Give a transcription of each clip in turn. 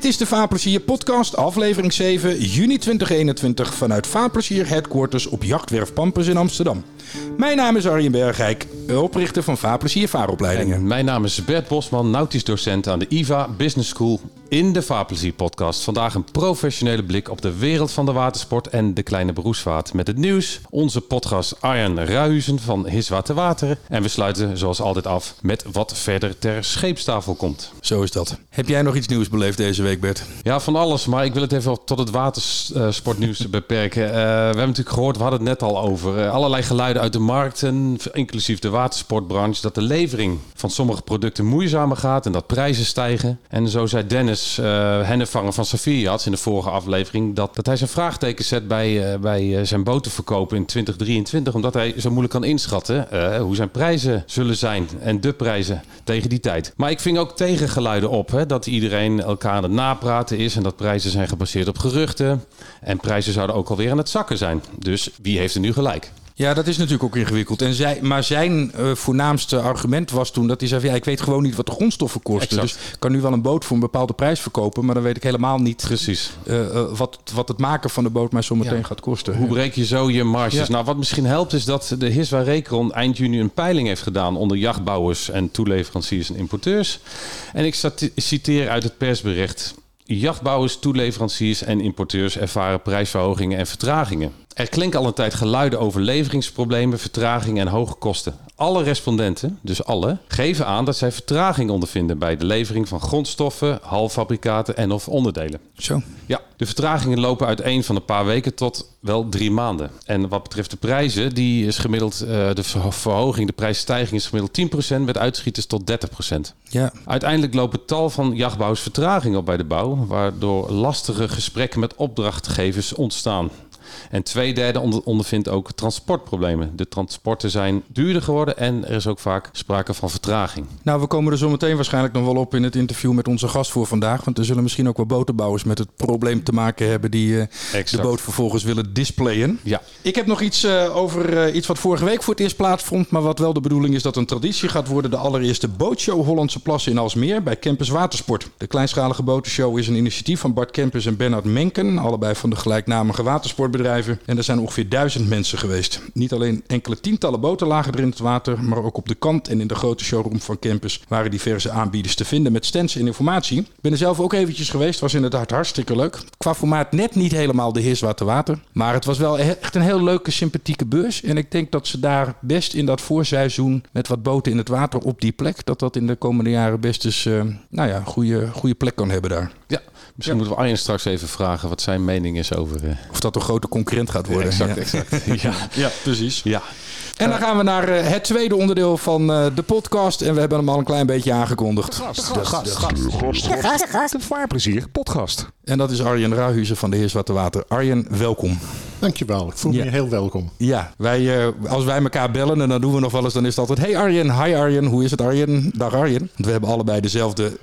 Dit is de Vaarplezier podcast, aflevering 7, juni 2021 vanuit Vaarplezier Headquarters op Jachtwerf Pampus in Amsterdam. Mijn naam is Arjen Bergijk, oprichter van Vaarplezier Vaaropleidingen. En mijn naam is Bert Bosman, nautisch docent aan de IVA Business School in de Vaarplezier podcast. Vandaag een professionele blik op de wereld van de watersport en de kleine beroepsvaart. Met het nieuws, onze podcast Arjen Ruizen van Hiswater Water. En we sluiten zoals altijd af met wat verder ter scheepstafel komt. Zo is dat. Heb jij nog iets nieuws beleefd deze week, Bert? Ja, van alles. Maar ik wil het even tot het watersportnieuws beperken. Uh, we hebben natuurlijk gehoord, we hadden het net al over. Uh, allerlei geluiden uit de markten, inclusief de watersportbranche. Dat de levering van sommige producten moeizamer gaat en dat prijzen stijgen. En zo zei Dennis uh, Hennevanger van Safiat in de vorige aflevering... dat, dat hij zijn vraagteken zet bij, bij zijn botenverkopen in 2023... omdat hij zo moeilijk kan inschatten hoe zijn prijzen zullen zijn en de prijzen tegen die tijd. Maar ik ving ook tegengeluiden op hè, dat iedereen elkaar aan het napraten is en dat prijzen zijn gebaseerd op geruchten. En prijzen zouden ook alweer aan het zakken zijn. Dus wie heeft er nu gelijk? Ja, dat is natuurlijk ook ingewikkeld. En zij, maar zijn uh, voornaamste argument was toen dat hij zei: ja, ik weet gewoon niet wat de grondstoffen kosten. Exact. Dus ik kan nu wel een boot voor een bepaalde prijs verkopen, maar dan weet ik helemaal niet Precies. Uh, uh, wat, wat het maken van de boot mij zo meteen ja. gaat kosten. Hoe breek je zo je marges? Ja. Nou, wat misschien helpt is dat de Hiswa Recron eind juni een peiling heeft gedaan onder jachtbouwers en toeleveranciers en importeurs. En ik citeer uit het persbericht. Jachtbouwers, toeleveranciers en importeurs ervaren prijsverhogingen en vertragingen. Er klinken al een tijd geluiden over leveringsproblemen, vertragingen en hoge kosten. Alle respondenten, dus alle, geven aan dat zij vertraging ondervinden bij de levering van grondstoffen, halffabrikaten en of onderdelen. Zo. Ja, de vertragingen lopen uiteen van een paar weken tot wel drie maanden. En wat betreft de prijzen, die is gemiddeld, uh, de verhoging, de prijsstijging is gemiddeld 10%, met uitschieters tot 30%. Ja. Uiteindelijk lopen tal van jachtbouwers vertraging op bij de bouw, waardoor lastige gesprekken met opdrachtgevers ontstaan. En twee derde onder, ondervindt ook transportproblemen. De transporten zijn duurder geworden en er is ook vaak sprake van vertraging. Nou, we komen er zo meteen waarschijnlijk nog wel op in het interview met onze gast voor vandaag. Want er zullen misschien ook wel botenbouwers met het probleem te maken hebben die uh, de boot vervolgens willen displayen. Ja. Ik heb nog iets uh, over uh, iets wat vorige week voor het eerst plaatsvond. Maar wat wel de bedoeling is dat een traditie gaat worden. De allereerste bootshow Hollandse Plassen in Alsmeer bij Campus Watersport. De kleinschalige botenshow is een initiatief van Bart Campus en Bernard Menken. Allebei van de gelijknamige watersportbedrijven. En er zijn ongeveer duizend mensen geweest. Niet alleen enkele tientallen boten lagen er in het water, maar ook op de kant en in de grote showroom van campus waren diverse aanbieders te vinden met stands en informatie. Ik ben er zelf ook eventjes geweest, was inderdaad hartstikke leuk. Qua formaat net niet helemaal de heers water maar het was wel echt een heel leuke, sympathieke beurs. En ik denk dat ze daar best in dat voorseizoen met wat boten in het water op die plek, dat dat in de komende jaren best eens, uh, nou ja, goede, goede plek kan hebben daar. Ja, misschien ja. moeten we Arjen straks even vragen wat zijn mening is over... Uh... Of dat een grote concurrent gaat worden. Ja, exact, ja. exact. ja. ja, precies. Ja. En dan gaan we naar uh, het tweede onderdeel van uh, de podcast. En we hebben hem al een klein beetje aangekondigd. De gast. De gast. De gast. De gast. De gast. De gast. De vaarplezier podcast. En dat is Arjen Rahuizen van de Heers Water. Arjen, welkom. Dankjewel, ik voel me ja. heel welkom. Ja, wij, uh, als wij elkaar bellen en dan doen we nog wel eens, dan is het altijd... Hey Arjen, hi Arjen, hoe is het Arjen? Dag Arjen. Want we hebben allebei dezelfde,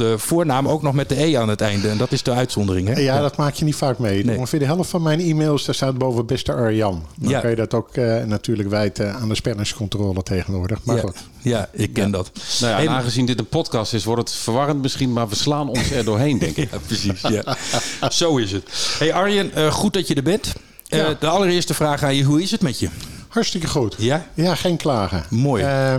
uh, voornaam, ook nog met de E aan het einde. En dat is de uitzondering, hè? Ja, ja. dat maak je niet vaak mee. Nee. Ongeveer de helft van mijn e-mails, daar staat boven beste Arjan. Dan ja. kan je dat ook uh, natuurlijk wijten aan de spellingscontrole tegenwoordig. Maar ja. goed. Ja, ik ken dat. Nou ja, hey, aangezien dit een podcast is, wordt het verwarrend misschien, maar we slaan ons er doorheen, denk ik. ja, precies, ja. Zo is het. Hey Arjen, goed dat je er bent. Ja. Uh, de allereerste vraag aan je, hoe is het met je? Hartstikke goed. Ja? Ja, geen klagen. Mooi. Uh,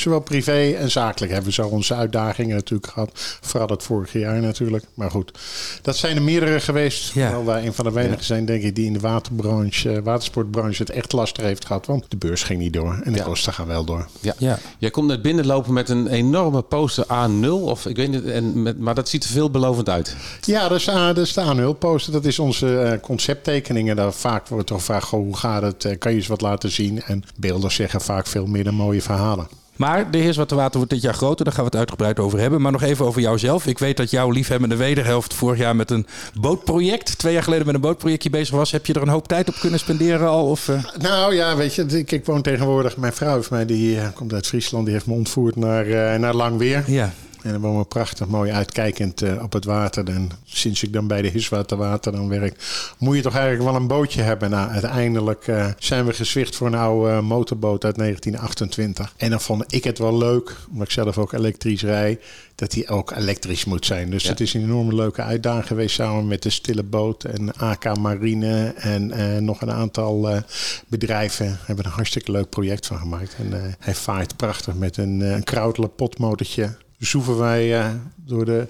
zowel privé en zakelijk hebben we zo onze uitdagingen natuurlijk gehad. Vooral het vorige jaar natuurlijk. Maar goed, dat zijn er meerdere geweest. Ja. Wel wij een van de weinigen ja. zijn, denk ik, die in de waterbranche, watersportbranche het echt lastig heeft gehad. Want de beurs ging niet door en de ja. kosten gaan wel door. Ja. ja. Jij komt net binnenlopen met een enorme poster A0. Of ik weet niet, en met, maar dat ziet er veelbelovend uit. Ja, dat is, A, dat is de A0 poster. Dat is onze uh, concepttekeningen. Daar vaak wordt toch gevraagd, hoe gaat het? Uh, kan je eens wat laten zien? En beelden zeggen vaak veel meer dan mooie verhalen. Maar de Heers Wat Water wordt dit jaar groter. Daar gaan we het uitgebreid over hebben. Maar nog even over jouzelf. Ik weet dat jouw liefhebbende wederhelft vorig jaar met een bootproject... twee jaar geleden met een bootprojectje bezig was. Heb je er een hoop tijd op kunnen spenderen al? Of, uh... Nou ja, weet je, ik, ik, woon tegenwoordig... Mijn vrouw heeft mij, die uh, komt uit Friesland, die heeft me ontvoerd naar, uh, naar Langweer. Ja. En dan wonen we prachtig mooi uitkijkend uh, op het water. En sinds ik dan bij de Hiswaterwater dan werk, moet je toch eigenlijk wel een bootje hebben. Nou, uiteindelijk uh, zijn we gezwicht voor een oude motorboot uit 1928. En dan vond ik het wel leuk, omdat ik zelf ook elektrisch rij, dat die ook elektrisch moet zijn. Dus het is een enorme leuke uitdaging geweest samen met de Stille Boot en AK Marine en uh, nog een aantal bedrijven. Hebben een hartstikke leuk project van gemaakt. En hij vaart prachtig met een, een potmotortje. Zoeven wij door de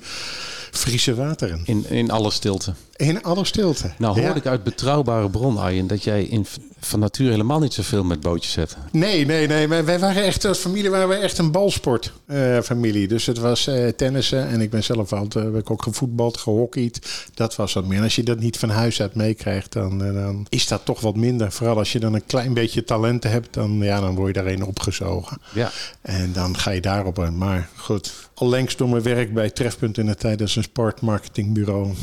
Friese wateren. In, in alle stilte. In alle stilte. Nou hoor ik uit betrouwbare bron, Arjen, dat jij in, van natuur helemaal niet zoveel met bootjes hebt. Nee, nee, nee. Wij waren echt, als familie waren we echt een balsportfamilie. Uh, dus het was uh, tennissen en ik ben zelf altijd, ik ook gevoetbald, gehockeyd. Dat was wat meer. En als je dat niet van huis uit meekrijgt, dan, dan is dat toch wat minder. Vooral als je dan een klein beetje talenten hebt, dan, ja, dan word je daarin opgezogen. Ja. En dan ga je daarop. Maar goed, allengs door mijn werk bij Trefpunt in de tijd, is een sportmarketingbureau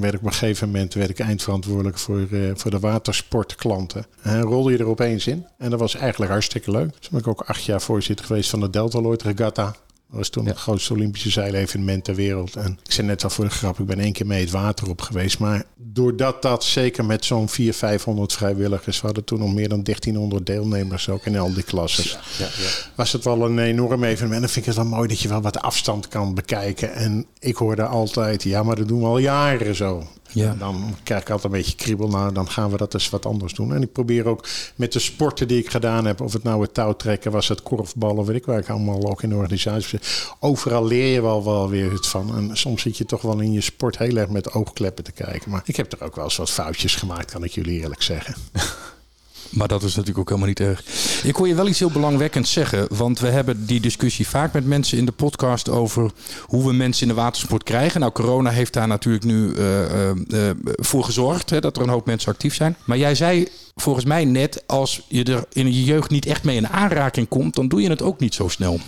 werd ik op een gegeven moment werd ik eindverantwoordelijk voor, uh, voor de watersportklanten. En rolde je er opeens in. En dat was eigenlijk hartstikke leuk. Dus ben ik ook acht jaar voorzitter geweest van de Delta Lloyd Regatta. Dat was toen het grootste Olympische zeilevenement ter wereld. En ik zei net al voor de grap, ik ben één keer mee het water op geweest. Maar doordat dat zeker met zo'n 400, 500 vrijwilligers, we hadden toen nog meer dan 1300 deelnemers ook in al die klassen. Ja, ja. Was het wel een enorm evenement. En dan vind ik het wel mooi dat je wel wat afstand kan bekijken. En ik hoorde altijd, ja, maar dat doen we al jaren zo. Ja. Dan krijg ik altijd een beetje kriebel. Nou, dan gaan we dat eens wat anders doen. En ik probeer ook met de sporten die ik gedaan heb, of het nou het touwtrekken was, het korfballen, weet ik waar ik allemaal ook in de organisatie. Overal leer je wel, wel weer het van. En soms zit je toch wel in je sport heel erg met oogkleppen te kijken. Maar ik heb er ook wel eens wat foutjes gemaakt, kan ik jullie eerlijk zeggen. Maar dat is natuurlijk ook helemaal niet erg. Ik hoor je wel iets heel belangwekkends zeggen. Want we hebben die discussie vaak met mensen in de podcast over hoe we mensen in de watersport krijgen. Nou, corona heeft daar natuurlijk nu uh, uh, voor gezorgd hè, dat er een hoop mensen actief zijn. Maar jij zei volgens mij net, als je er in je jeugd niet echt mee in aanraking komt, dan doe je het ook niet zo snel.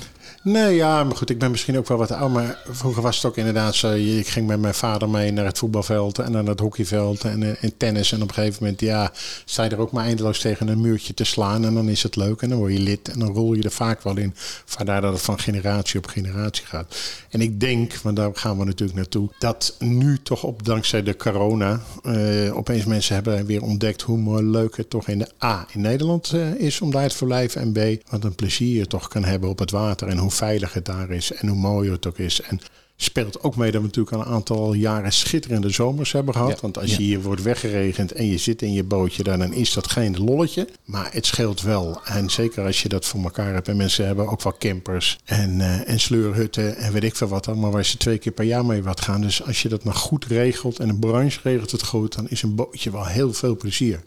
Nee, ja, maar goed, ik ben misschien ook wel wat ouder. Maar vroeger was het ook inderdaad zo. Ik ging met mijn vader mee naar het voetbalveld en naar het hockeyveld en, en eh, tennis. En op een gegeven moment, ja, sta er ook maar eindeloos tegen een muurtje te slaan. En dan is het leuk en dan word je lid en dan rol je er vaak wel in. Vandaar dat het van generatie op generatie gaat. En ik denk, want daar gaan we natuurlijk naartoe, dat nu toch op dankzij de corona uh, opeens mensen hebben weer ontdekt hoe leuk het toch in de A in Nederland uh, is om daar te verblijven. En B, wat een plezier je toch kan hebben op het water en hoe hoe veilig het daar is en hoe mooi het ook is. En speelt ook mee dat we natuurlijk al een aantal jaren schitterende zomers hebben gehad. Want als je hier wordt weggeregend en je zit in je bootje, dan is dat geen lolletje. Maar het scheelt wel. En zeker als je dat voor elkaar hebt. En mensen hebben ook wel campers en, uh, en sleurhutten en weet ik veel wat allemaal waar ze twee keer per jaar mee wat gaan. Dus als je dat maar goed regelt en een branche regelt het goed, dan is een bootje wel heel veel plezier.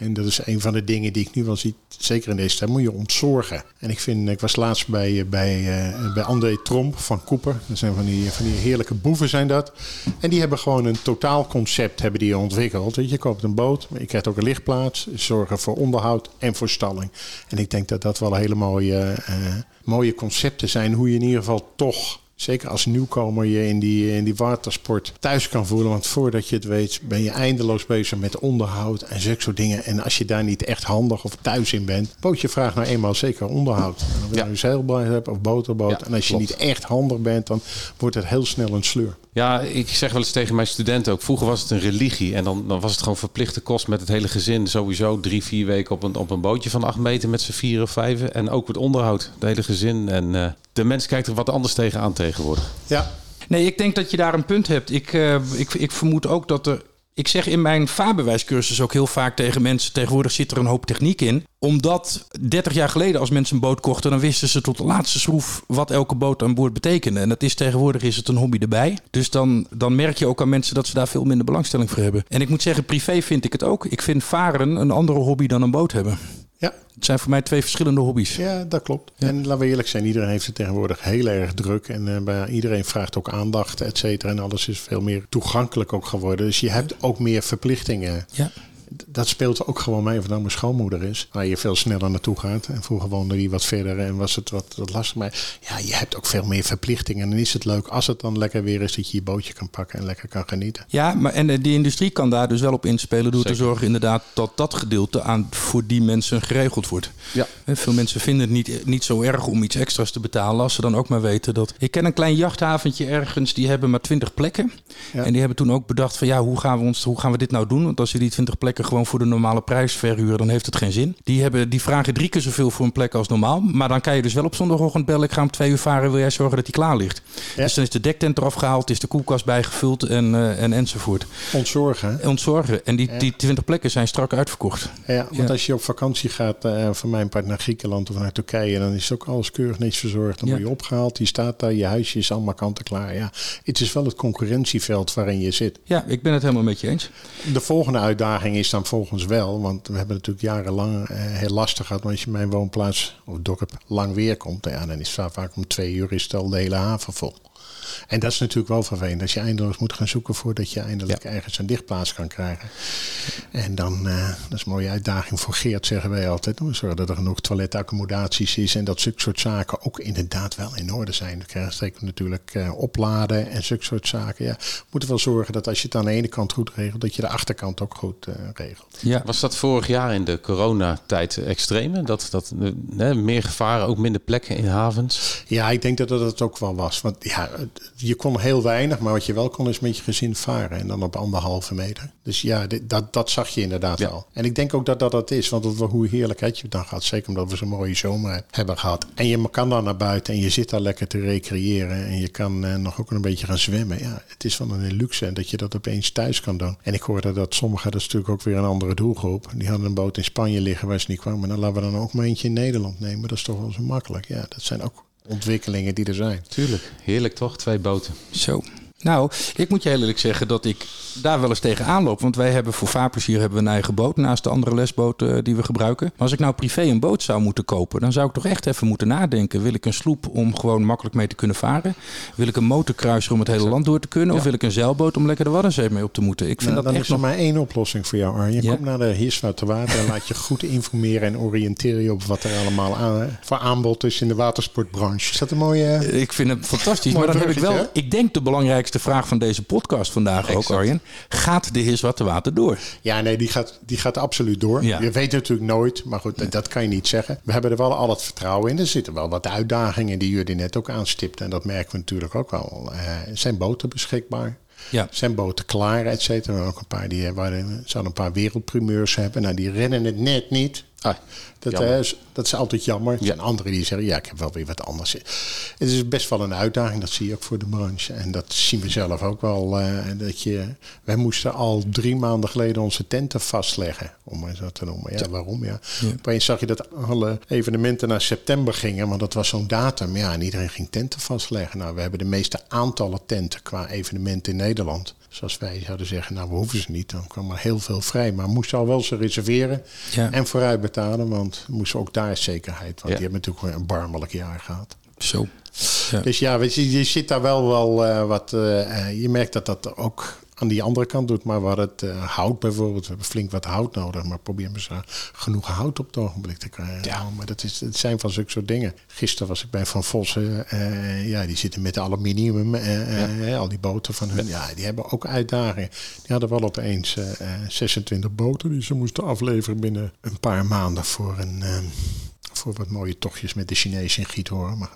En dat is een van de dingen die ik nu wel zie, zeker in deze tijd, moet je ontzorgen. En ik vind, ik was laatst bij, eh, bij, uh, bij André Tromp van Cooper. Dat zijn van die, van die heerlijke boeven zijn dat. En die hebben gewoon een totaalconcept hebben die ontwikkeld. Je koopt een boot, maar je krijgt ook een lichtplaats, zorgen voor onderhoud en voor stalling. En ik denk dat dat wel hele mooie, uh, mooie concepten zijn, hoe je in ieder geval toch zeker als nieuwkomer je in die, in die watersport thuis kan voelen. Want voordat je het weet ben je eindeloos bezig met onderhoud en zulke soort dingen. En als je daar niet echt handig of thuis in bent, bootje vraagt nou eenmaal zeker onderhoud. En of je ja. nou een zeilboot hebt of boterboot. Ja, en als je niet echt handig bent, dan wordt het heel snel een sleur. Ja, ik zeg wel eens tegen mijn studenten ook. Vroeger was het een religie. En dan, dan was het gewoon verplichte kost met het hele gezin. Sowieso drie, vier weken op een, op een bootje van acht meter met z'n vier of vijf. En ook het onderhoud. Het hele gezin. En uh, de mens kijkt er wat anders tegenaan tegenwoordig. Ja. Nee, ik denk dat je daar een punt hebt. Ik, uh, ik, ik vermoed ook dat er ik zeg in mijn vaarbewijscursus ook heel vaak tegen mensen: tegenwoordig zit er een hoop techniek in. Omdat 30 jaar geleden, als mensen een boot kochten, dan wisten ze tot de laatste schroef wat elke boot aan boord betekende. En dat is tegenwoordig is het een hobby erbij. Dus dan, dan merk je ook aan mensen dat ze daar veel minder belangstelling voor hebben. En ik moet zeggen, privé vind ik het ook. Ik vind varen een andere hobby dan een boot hebben. Ja. Het zijn voor mij twee verschillende hobby's. Ja, dat klopt. Ja. En laten we eerlijk zijn, iedereen heeft het tegenwoordig heel erg druk. En uh, bij iedereen vraagt ook aandacht, et cetera. En alles is veel meer toegankelijk ook geworden. Dus je hebt ook meer verplichtingen. Ja. Dat speelt ook gewoon mee of het nou mijn schoonmoeder is. Waar je veel sneller naartoe gaat. En vroeger woonde die wat verder en was het wat, wat lastig. Maar ja, je hebt ook veel meer verplichtingen. En dan is het leuk als het dan lekker weer is dat je je bootje kan pakken en lekker kan genieten. Ja, maar en die industrie kan daar dus wel op inspelen door te zorgen inderdaad dat dat gedeelte aan voor die mensen geregeld wordt. Ja. Veel mensen vinden het niet, niet zo erg om iets extra's te betalen als ze dan ook maar weten dat. Ik ken een klein jachthaventje ergens, die hebben maar 20 plekken. En die hebben toen ook bedacht van ja, hoe gaan we, ons, hoe gaan we dit nou doen? Want als je die 20 plekken gewoon voor de normale prijs verhuren, dan heeft het geen zin. Die, hebben, die vragen drie keer zoveel voor een plek als normaal. Maar dan kan je dus wel op zondagochtend bellen, ik ga om twee uur varen, wil jij zorgen dat die klaar ligt. Dus dan is de dektent eraf gehaald, is de koelkast bijgevuld en, uh, en enzovoort. Ontzorgen. Ontzorgen. En die, die 20 plekken zijn strak uitverkocht. Ja, want als je op vakantie gaat, uh, van mijn part naar Griekenland of naar Turkije, dan is ook alles keurig niets verzorgd. Dan word je opgehaald, die staat daar, je huisje is allemaal kant klaar. Ja, het is wel het concurrentieveld waarin je zit. Ja, ik ben het helemaal met je eens. De volgende uitdaging is dan volgens wel, want we hebben natuurlijk jarenlang uh, heel lastig gehad. Want als je mijn woonplaats of dorp lang weer komt, ja, dan is vaak om twee uur is het al de hele haven vol. En dat is natuurlijk wel vervelend. Als je eindeloos moet gaan zoeken voordat je eindelijk ergens een dichtplaats kan krijgen. En dan, uh, dat is een mooie uitdaging voor Geert, zeggen wij altijd. We zorgen dat er genoeg toiletaccommodaties is en dat zulke soort zaken ook inderdaad wel in orde zijn. We krijgen steeds natuurlijk uh, opladen en zulke soort zaken. Ja, we moeten wel zorgen dat als je het aan de ene kant goed regelt, dat je de achterkant ook goed uh, regelt. Ja. Was dat vorig jaar in de coronatijd extreme? Dat, dat meer gevaren, ook minder plekken in havens? Ja, ik denk dat dat het ook wel was. Want ja, je kon heel weinig, maar wat je wel kon is met je gezin varen. En dan op anderhalve meter. Dus ja, dat, dat zag je inderdaad wel. En ik denk ook dat dat dat is. Want dat, hoe heerlijk had je dan gehad. Zeker omdat we zo'n mooie zomer hebben gehad. En je kan dan naar buiten en je zit daar lekker te recreëren. En je kan uh, nog ook een beetje gaan zwemmen. Ja, het is wel een luxe dat je dat opeens thuis kan doen. En ik hoorde dat sommigen, dat is natuurlijk ook weer een andere doelgroep. Die hadden een boot in Spanje liggen waar ze niet kwamen. Dan laten we dan ook maar eentje in Nederland nemen. Dat is toch wel zo makkelijk. Ja, dat zijn ook ontwikkelingen die er zijn. Tuurlijk, heerlijk toch? Twee boten. Zo. Nou, ik moet je heel eerlijk zeggen dat ik daar wel eens tegen loop. Want wij hebben voor vaarplezier hebben we een eigen boot naast de andere lesboten eh, die we gebruiken. Maar als ik nou privé een boot zou moeten kopen, dan zou ik toch echt even moeten nadenken. Wil ik een sloep om gewoon makkelijk mee te kunnen varen? Wil ik een motorkruiser om het hele land door te kunnen? Of wil ik een zeilboot om lekker de Waddenzee mee op te moeten? Ik vind nou, dat dan echt is er maar één oplossing voor jou, Arjen. Je komt naar de Hiswa te water en laat je goed informeren en oriënteren je op wat er allemaal aan, voor aanbod is in de watersportbranche. Is dat een mooie... Ik vind het fantastisch. maar dan heb ik wel, ik denk de belangrijkste vraag van deze podcast vandaag ook, Arjen. Gaat de Heer Water door? Ja, nee, die gaat, die gaat absoluut door. Je weet natuurlijk nooit, maar goed, dat kan je niet zeggen. We hebben er wel al het vertrouwen in. Er zitten wel wat uitdagingen die jullie net ook aanstipten. En dat merken we natuurlijk ook wel. Uh, zijn boten beschikbaar? Ja. Zijn boten klaar, et cetera. Ook een paar die waren, zouden een paar wereldprimeurs hebben. Nou, die rennen het net niet. Ah, dat, is, dat is altijd jammer. Er zijn anderen die zeggen, ja, ik heb wel weer wat anders. Het is best wel een uitdaging, dat zie je ook voor de branche. En dat zien we zelf ook wel. Uh, dat je, wij moesten al drie maanden geleden onze tenten vastleggen, om maar zo te noemen. Ja, waarom? Ja. ja. Opeens zag je dat alle evenementen naar september gingen, want dat was zo'n datum. Ja, en iedereen ging tenten vastleggen. Nou, we hebben de meeste aantallen tenten qua evenementen in Nederland zoals wij zouden zeggen, nou we hoeven ze niet. Dan kwam er heel veel vrij. Maar moesten al wel ze reserveren en vooruit betalen. Want moesten ook daar zekerheid. Want die hebben natuurlijk een barmelijk jaar gehad. Zo. Ja. Dus ja, weet je, je zit daar wel, wel uh, wat. Uh, je merkt dat dat ook aan die andere kant doet. Maar waar het uh, hout bijvoorbeeld, we hebben flink wat hout nodig. Maar probeer eens genoeg hout op het ogenblik te krijgen. Ja. maar dat, is, het zijn van zulke soort dingen. Gisteren was ik bij Van Vossen. Uh, ja, die zitten met aluminium. Uh, ja. al die boten van hun. Ja, die hebben ook uitdagingen. Die hadden wel opeens 26 boten die ze moesten afleveren binnen een paar maanden voor een voor wat mooie tochtjes met de Chinezen in Giethoorn. Maar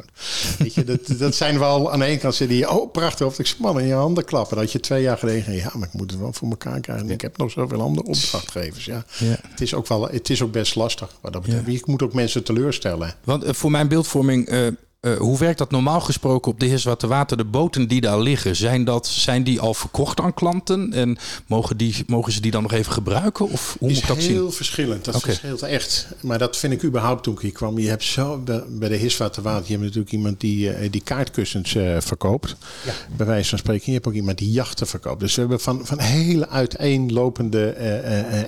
weet je, dat, dat zijn wel aan de ene kant die oh prachtig, of ik man in je handen klappen. Dat je twee jaar geleden, ja, maar ik moet het wel voor elkaar krijgen. Ik heb nog zoveel andere opdrachtgevers. Ja. ja. Het is ook wel, het is ook best lastig. Wat dat betreft. Je moet ook mensen teleurstellen. Want uh, voor mijn beeldvorming. Uh, uh, hoe werkt dat normaal gesproken op de Heerswater Water? De boten die daar liggen, zijn, dat, zijn die al verkocht aan klanten? En mogen, die, mogen ze die dan nog even gebruiken? Of hoe is moet dat zien? heel verschillend. Dat okay. verschilt echt. Maar dat vind ik überhaupt toen ik hier kwam. Je hebt zo bij de Water, je hebt natuurlijk iemand die, uh, die kaartkussens uh, verkoopt. Ja. Bij wijze van spreken. Je hebt ook iemand die jachten verkoopt. Dus we hebben van, van hele uiteenlopende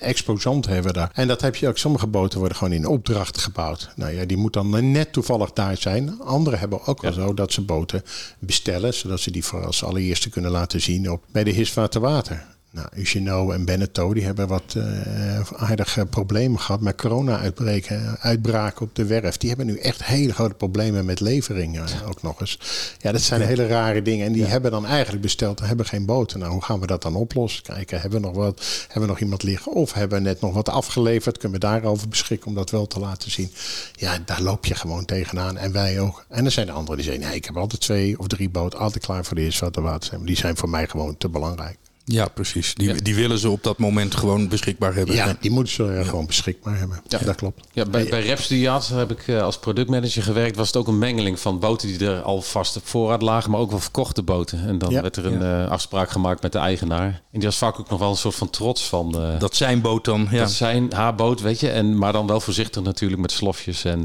exposanten hebben we daar. En dat heb je ook. Sommige boten worden gewoon in opdracht gebouwd. Nou ja, die moet dan net toevallig daar zijn anderen hebben ook wel zo dat ze boten bestellen, zodat ze die voor als allereerste kunnen laten zien op, bij de Hiswater Water. Nou, Ushino en Beneteau die hebben wat uh, aardige problemen gehad met corona-uitbreken, uitbraken op de werf. Die hebben nu echt hele grote problemen met leveringen ook nog eens. Ja, dat zijn hele rare dingen. En die hebben dan eigenlijk besteld, hebben geen boten. Nou, hoe gaan we dat dan oplossen? Kijken, hebben we nog wat, hebben we nog iemand liggen? Of hebben we net nog wat afgeleverd? Kunnen we daarover beschikken om dat wel te laten zien? Ja, daar loop je gewoon tegenaan. En wij ook. En er zijn de anderen die zeggen, nee, ik heb altijd twee of drie boten altijd klaar voor de eerste water. Die zijn voor mij gewoon te belangrijk. Ja, precies. Die, die willen ze op dat moment gewoon beschikbaar hebben. Ja, die moeten ze gewoon beschikbaar hebben. Ja, dat klopt. Ja, bij, bij Repstudiaat heb ik eh, als productmanager gewerkt. Was het ook een mengeling van boten die er al vast op voorraad lagen, maar ook wel verkochte boten. En dan werd er een uh, afspraak gemaakt met de eigenaar. En die was vaak ook nog wel een soort van trots van. Uh, dat zijn boot dan. Ja. Dat zijn haar boot, weet je. En, maar dan wel voorzichtig natuurlijk met slofjes. En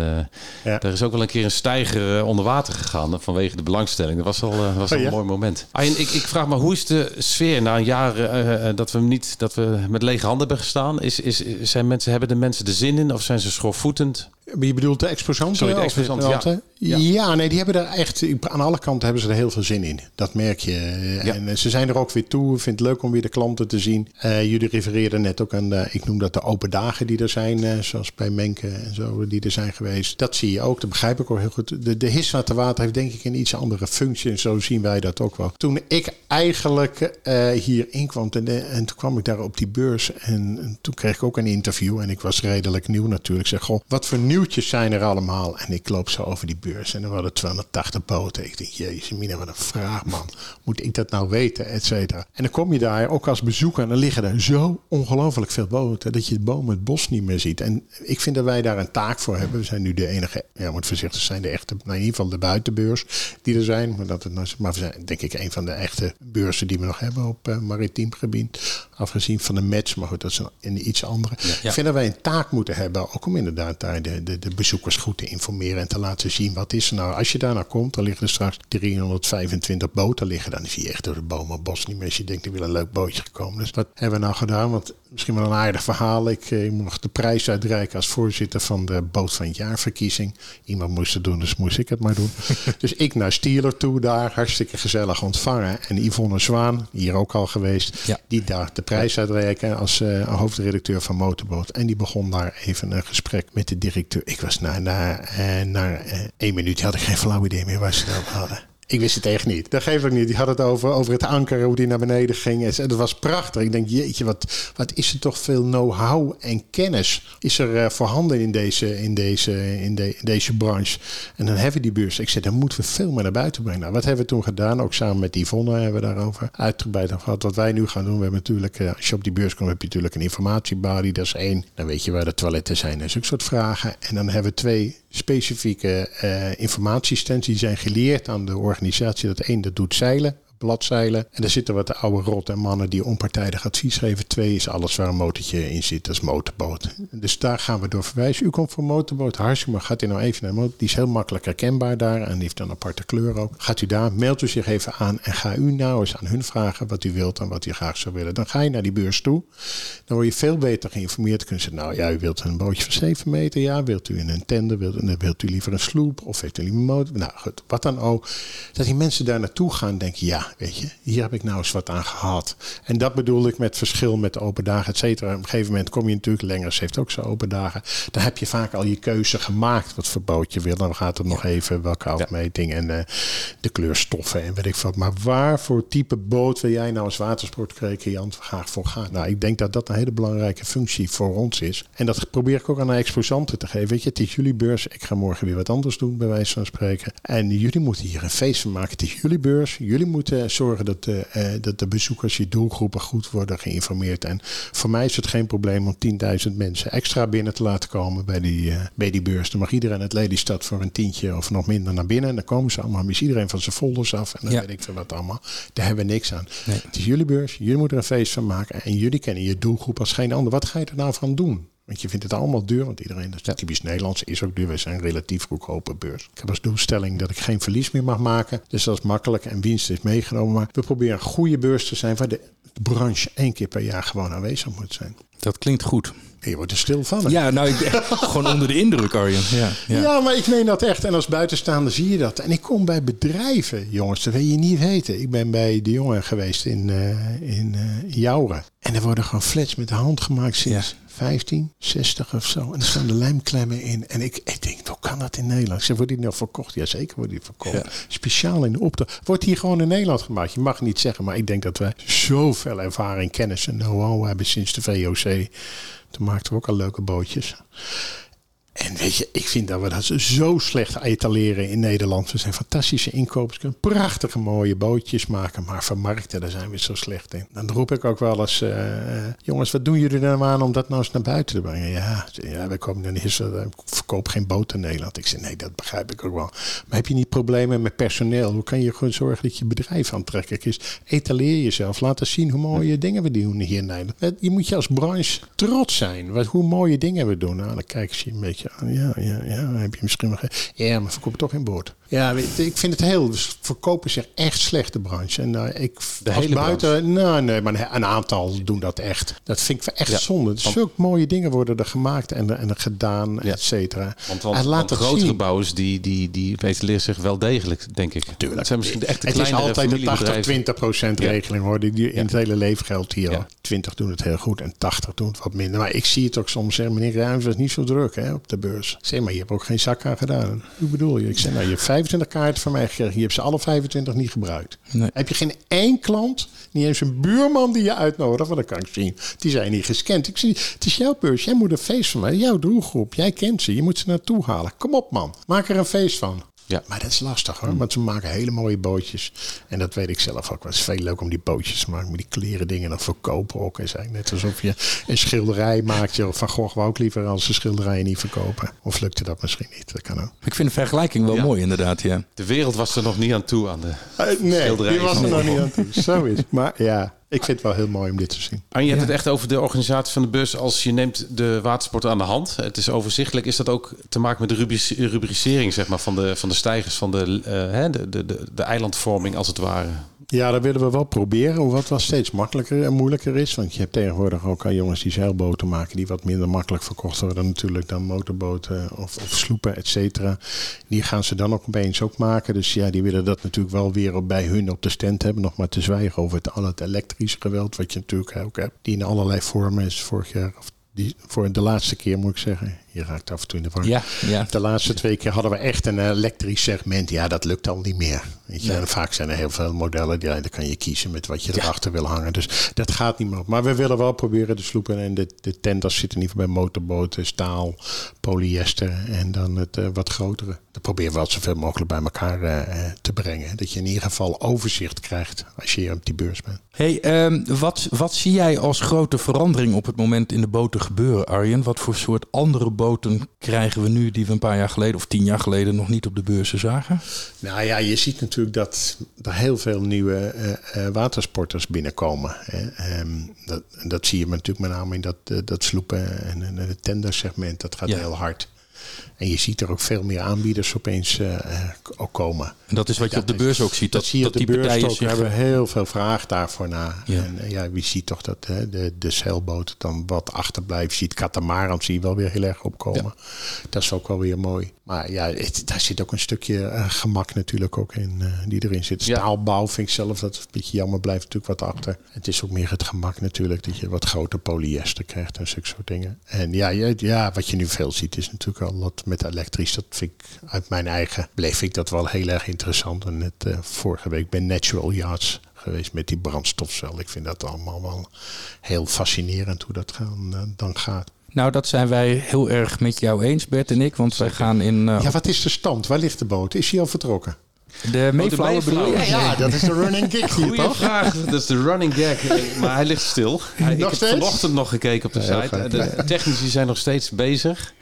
er is ook wel een keer een stijger onder water gegaan vanwege de belangstelling. Dat was wel, was oh, een mooi moment. Arjen, ik, ik vraag me, hoe is de sfeer na een jaar dat we niet dat we met lege handen hebben gestaan? Is, is, zijn mensen, hebben de mensen de zin in of zijn ze Je bedoelt de exposanten? Sorry, de exposanten, ja. ja. nee, die hebben er echt... Aan alle kanten hebben ze er heel veel zin in. Dat merk je. En eh, ze zijn er ook weer toe. Ik vind het leuk om weer de klanten te zien. Uh, jullie refereerden net ook aan, de, ik noem dat de open dagen die er zijn. Uh, zoals bij Menke en zo, die er zijn geweest. Dat zie je ook. Dat begrijp ik ook heel goed. De, de Hiswaterwater heeft denk ik een iets andere functie. En zo zien wij dat ook wel. Toen ik eigenlijk hier inkwam, en, en toen kwam ik daar op die beurs. En, en, toen kreeg ik ook een interview. En ik was redelijk nieuw natuurlijk. Ik zeg, goh, wat voor nieuw nieuwtjes zijn er allemaal. En ik loop zo over die beurs en er waren 280 boten. Ik denk, jezus, wat een vraag, man. Moet ik dat nou weten, et cetera. En dan kom je daar, ook als bezoeker, en dan liggen er zo ongelooflijk veel boten... dat je het boom het bos niet meer ziet. En ik vind dat wij daar een taak voor hebben. We zijn nu de enige, ja, moet voorzichtig zijn, de echte... Nou, in ieder geval de buitenbeurs die er zijn. Maar, dat het, nou maar we zijn denk ik een van de echte beurzen die we nog hebben op uh, maritiem gebied. Afgezien van de match, maar goed, dat is een, iets andere. Ik vind dat wij een taak moeten hebben, ook om inderdaad daar de, de, de bezoekers goed te informeren en te laten zien wat is er nou. Als je daar nou komt, dan liggen er straks 325 boten liggen. Dan zie je echt door de bomen bos niet meer. Als je denkt, er wil een leuk bootje gekomen. Dus wat hebben we nou gedaan? Want misschien wel een aardig verhaal. Ik, eh, ik moet nog de prijs uitreiken als voorzitter van de boot van het jaarverkiezing. Iemand moest het doen, dus moest ik het maar doen. dus ik naar Stieler toe daar, hartstikke gezellig ontvangen. En Yvonne Zwaan, hier ook al geweest, die daar de prijs uitreiken als uh, hoofdredacteur van Motorboot. En die begon daar even een gesprek met de directeur. Ik was na, na, uh, na uh, één minuut had ik geen flauw idee meer waar ze het over hadden. Ik wist het echt niet. Dat geeft ook niet. Die had het over, over het anker, hoe die naar beneden ging. En dat was prachtig. Ik denk, jeetje, wat, wat is er toch veel know-how en kennis is er uh, voorhanden in deze, in, deze, in, de, deze branche. En dan hebben we die beurs. Ik zei, dan moeten we veel meer naar buiten brengen. Nou, wat hebben we toen gedaan? Ook samen met Yvonne hebben we daarover uitgebreid gehad. Wat wij nu gaan doen, we hebben natuurlijk, uh, als je op die beurs komt, heb je natuurlijk een informatiebalie. Dat is één. Dan weet je waar de toiletten zijn en zulke soort vragen. En dan hebben we twee specifieke uh, informatiestands die zijn geleerd aan de organisatie. Dat één dat doet zeilen bladzeilen. En er zitten wat de oude rot en mannen die onpartijdig advies geven. Twee is alles waar een motortje in zit, dat is motorboot. Dus daar gaan we door verwijzen. U komt voor motorboot, hartstikke maar gaat u nou even naar motor. Die is heel makkelijk herkenbaar daar en die heeft een aparte kleur ook. Gaat u daar, mailt u zich even aan en ga u nou eens aan hun vragen wat u wilt en wat u graag zou willen. Dan ga je naar die beurs toe. Dan word je veel beter geïnformeerd. Kunnen ze nou, ja, u wilt een bootje van 7 meter, ja, wilt u een tender, wilt, wilt u liever een sloep of heeft u liever een motor? Nou goed, wat dan ook. Dat die mensen daar naartoe gaan denken, ja, weet je, hier heb ik nou eens wat aan gehad. En dat bedoel ik met verschil met de open dagen, et cetera. Op een gegeven moment kom je natuurlijk, Lengers heeft ook zo open dagen. Dan heb je vaak al je keuze gemaakt wat voor boot je wil. Dan gaat het nog even welke afmeting en uh, de kleurstoffen en weet ik wat. Maar waar voor type boot wil jij nou als watersportrecreant graag voor gaan? Nou, ik denk dat dat een hele belangrijke functie voor ons is. En dat probeer ik ook aan de exposanten te geven. Weet je, het is jullie beurs. Ik ga morgen weer wat anders doen, bij wijze van spreken. En jullie moeten hier een feest van maken. Het is jullie beurs. Jullie moeten zorgen dat de, uh, dat de bezoekers, je doelgroepen goed worden geïnformeerd. En voor mij is het geen probleem om 10.000 mensen extra binnen te laten komen bij die, bij die beurs. Dan mag iedereen het Lelystad voor een tientje of nog minder naar binnen. En dan komen ze allemaal, is iedereen van zijn folders af. En dan weet ik veel wat allemaal. Daar hebben we niks aan. Het is jullie beurs, jullie moeten er een feest van maken. En jullie kennen je doelgroep als geen ander. Wat ga je er nou van doen? Want je vindt het allemaal duur, want iedereen, dat is typisch Nederlands, is ook duur. Wij zijn een relatief goedkope beurs. Ik heb als doelstelling dat ik geen verlies meer mag maken. Dus dat is makkelijk en winst is meegenomen. Maar we proberen een goede beurs te zijn waar de branche één keer per jaar gewoon aanwezig moet zijn. Dat klinkt goed. Je wordt er stil van. Hè? Ja, nou, ik gewoon onder de indruk, Arjen. Ja, ja. Ja, maar ik meen dat echt. En als buitenstaander zie je dat. En ik kom bij bedrijven, jongens, dat wil je niet weten. Ik ben bij de jongen geweest in, eh in Jouren. En er worden gewoon flats met de hand gemaakt sinds 15, 60 of zo. En er staan de lijmklemmen in. En ik, ik denk, hoe kan dat in Nederland? Ze wordt die nou verkocht? Ja, zeker wordt die verkocht. Speciaal in de opdracht. Wordt hier gewoon in Nederland gemaakt? Je mag niet zeggen, maar ik denk dat wij zoveel ervaring, kennis en know-how hebben sinds de VOC. Toen maakten we ook al leuke bootjes. En weet je, ik vind dat we dat zo slecht etaleren in Nederland. We zijn fantastische inkopers, kunnen prachtige mooie bootjes maken. Maar vermarkten, daar zijn we zo slecht in. Dan roep ik ook wel eens, eh, jongens, wat doen jullie nou aan om dat nou eens naar buiten te brengen? Ja, ja wij komen dan niet zo, ik verkoop geen boot in Nederland. Ik zeg, nee, dat begrijp ik ook wel. Maar heb je niet problemen met personeel? Hoe kan je gewoon zorgen dat je bedrijf aantrekkelijk is? Etaleer jezelf, laat eens zien hoe mooie dingen we doen hier in Nederland. Je moet je als branche trots zijn, wat, hoe mooie dingen we doen. Nou, dan kijken ze je een beetje. Ja, ja, ja, heb je misschien nog... Ja, maar verkoop toch geen boord. Ja, ik vind het heel... dus Verkopen zich echt slechte branche. En uh, ik... De hele buiten, Nou, nee, maar een aantal doen dat echt. Dat vind ik echt Ja. zonde. Zulke mooie dingen worden er gemaakt en, en gedaan, Ja. et cetera. Want, want, En laat want grotere bouwers die, die, die ventileren zich wel degelijk, denk ik. Tuurlijk. Het zijn misschien de echte Het is altijd de familiebedrijven. 80-20% regeling hoor. Die, die in het hele leven geldt hier. Ja. al. 20 doen het heel goed en 80 doen het wat minder. Maar ik zie het ook soms zeggen, meneer Ruijms was niet zo druk hè, op de beurs. Ik zeg, maar je hebt ook geen zak aan gedaan. Hoe bedoel je? Ik zeg, nou je hebt 25 kaarten van mij gekregen. Je hebt ze alle 25 niet gebruikt. Nee. Heb je geen één klant, niet eens een buurman die je uitnodigt, want dat kan ik zien. Die zijn niet gescand. Ik zie, het is jouw beurs. Jij moet een feest van mij. Jouw doelgroep. Jij kent ze. Je moet ze naartoe halen. Kom op man. Maak er een feest van. Ja. Maar dat is lastig hoor, want ze maken hele mooie bootjes. En dat weet ik zelf ook. Het is veel leuk om die bootjes te maken. Maar die kleren dingen nog verkopen ook. is eigenlijk net alsof je een schilderij maakt. Joh. Van Gogh wou ook liever als ze schilderijen niet verkopen. Of lukte dat misschien niet. Dat kan ook. Ik vind de vergelijking wel Ja. mooi, inderdaad. Ja. De wereld was er nog niet aan toe aan de... Eh, nee, Schilderijen die was er nog niet aan toe. Zo is het. Maar ja, ik vind het wel heel mooi om dit te zien. En je hebt het echt over de organisatie van de bus. Als je neemt de watersport aan de hand. Het is overzichtelijk. Is dat ook te maken met de rubric- rubricering zeg maar, van, de, van de stijgers, van de, eh, de, de, de eilandvorming als het ware? Ja, dat willen we wel proberen. Hoewel het wel steeds makkelijker en moeilijker is. Want je hebt tegenwoordig ook al jongens die zeilboten maken. Die wat minder makkelijk verkocht worden natuurlijk dan motorboten of, of sloepen, et cetera. Die gaan ze dan ook opeens ook maken. Dus ja, die willen dat natuurlijk wel weer op- bij hun op de stand hebben. Nog maar te zwijgen over het, al het elektrische geweld. Wat je natuurlijk ook hebt. Die in allerlei vormen is vorig jaar. Of die, voor de laatste keer moet ik zeggen. Je raakt af en toe in de war. Ja, ja. De laatste twee keer hadden we echt een elektrisch segment. Ja, dat lukt al niet meer. Weet je? En vaak zijn er heel veel modellen. Die, dan kan je kiezen met wat je erachter wil hangen. Dus dat gaat niet meer op. Maar we willen wel proberen de sloepen en de, de tenders zitten in ieder geval bij motorboten, staal, polyester en dan het eh, wat grotere. Dat proberen we wel zoveel mogelijk bij elkaar eh, eh, te brengen. Dat je in ieder geval overzicht krijgt als je hier op die beurs bent. Hey, ehm, wat, wat zie jij als grote verandering op het moment in de boten gebeuren, Arjen? Wat voor soort andere boten krijgen we nu die we een paar jaar geleden of tien jaar geleden nog niet op de beurzen zagen? Nou ja, je ziet natuurlijk dat er heel veel nieuwe eh, eh, watersporters binnenkomen. Hè. Ehm, dat, dat zie je natuurlijk met name in dat, eh, dat sloepen en, en het tendersegment. Dat gaat Ja. heel hard. En je ziet er ook veel meer aanbieders opeens eh, eh, ook komen. En dat is wat je op de beurs ook ziet. Dat, zie je op de beurs partijen ook. We hebben heel veel vraag daarvoor na. Ja. En eh, ja, wie ziet toch dat hè, de, de zeilboot dan wat achterblijft. Ziet katamaran zie je wel weer heel erg opkomen. Dat is ook wel weer mooi. Maar ja, het- daar zit ook een stukje gemak natuurlijk ook in eh, die erin zit. Staalbouw vind ik zelf dat een beetje jammer. Blijft natuurlijk wat achter. Het is ook meer het gemak natuurlijk. Dat je wat groter polyester krijgt en zulke soort dingen. En ja, ja, ja, wat je nu veel ziet is natuurlijk al dat met elektrisch. Dat vind ik uit mijn eigen bleef ik dat wel heel erg interessant. En net eh, vorige week bij Natural Yachts geweest met die brandstofcel. Ik vind dat allemaal wel heel fascinerend hoe dat gaan, eh, dan gaat. Nou, dat zijn wij heel erg met jou eens, Bert en ik. Want wij gaan in eh, Ja, wat is de stand? Waar ligt de boot? Is hij al vertrokken? de Mayflower bedoel je? Mayflower. dat is de running gig hier, Goeie vraag. Dat is de running gag. Maar hij ligt stil. Hij- ik Nog heb steeds? vanochtend nog gekeken op de Ja, site. De technici zijn nog steeds bezig.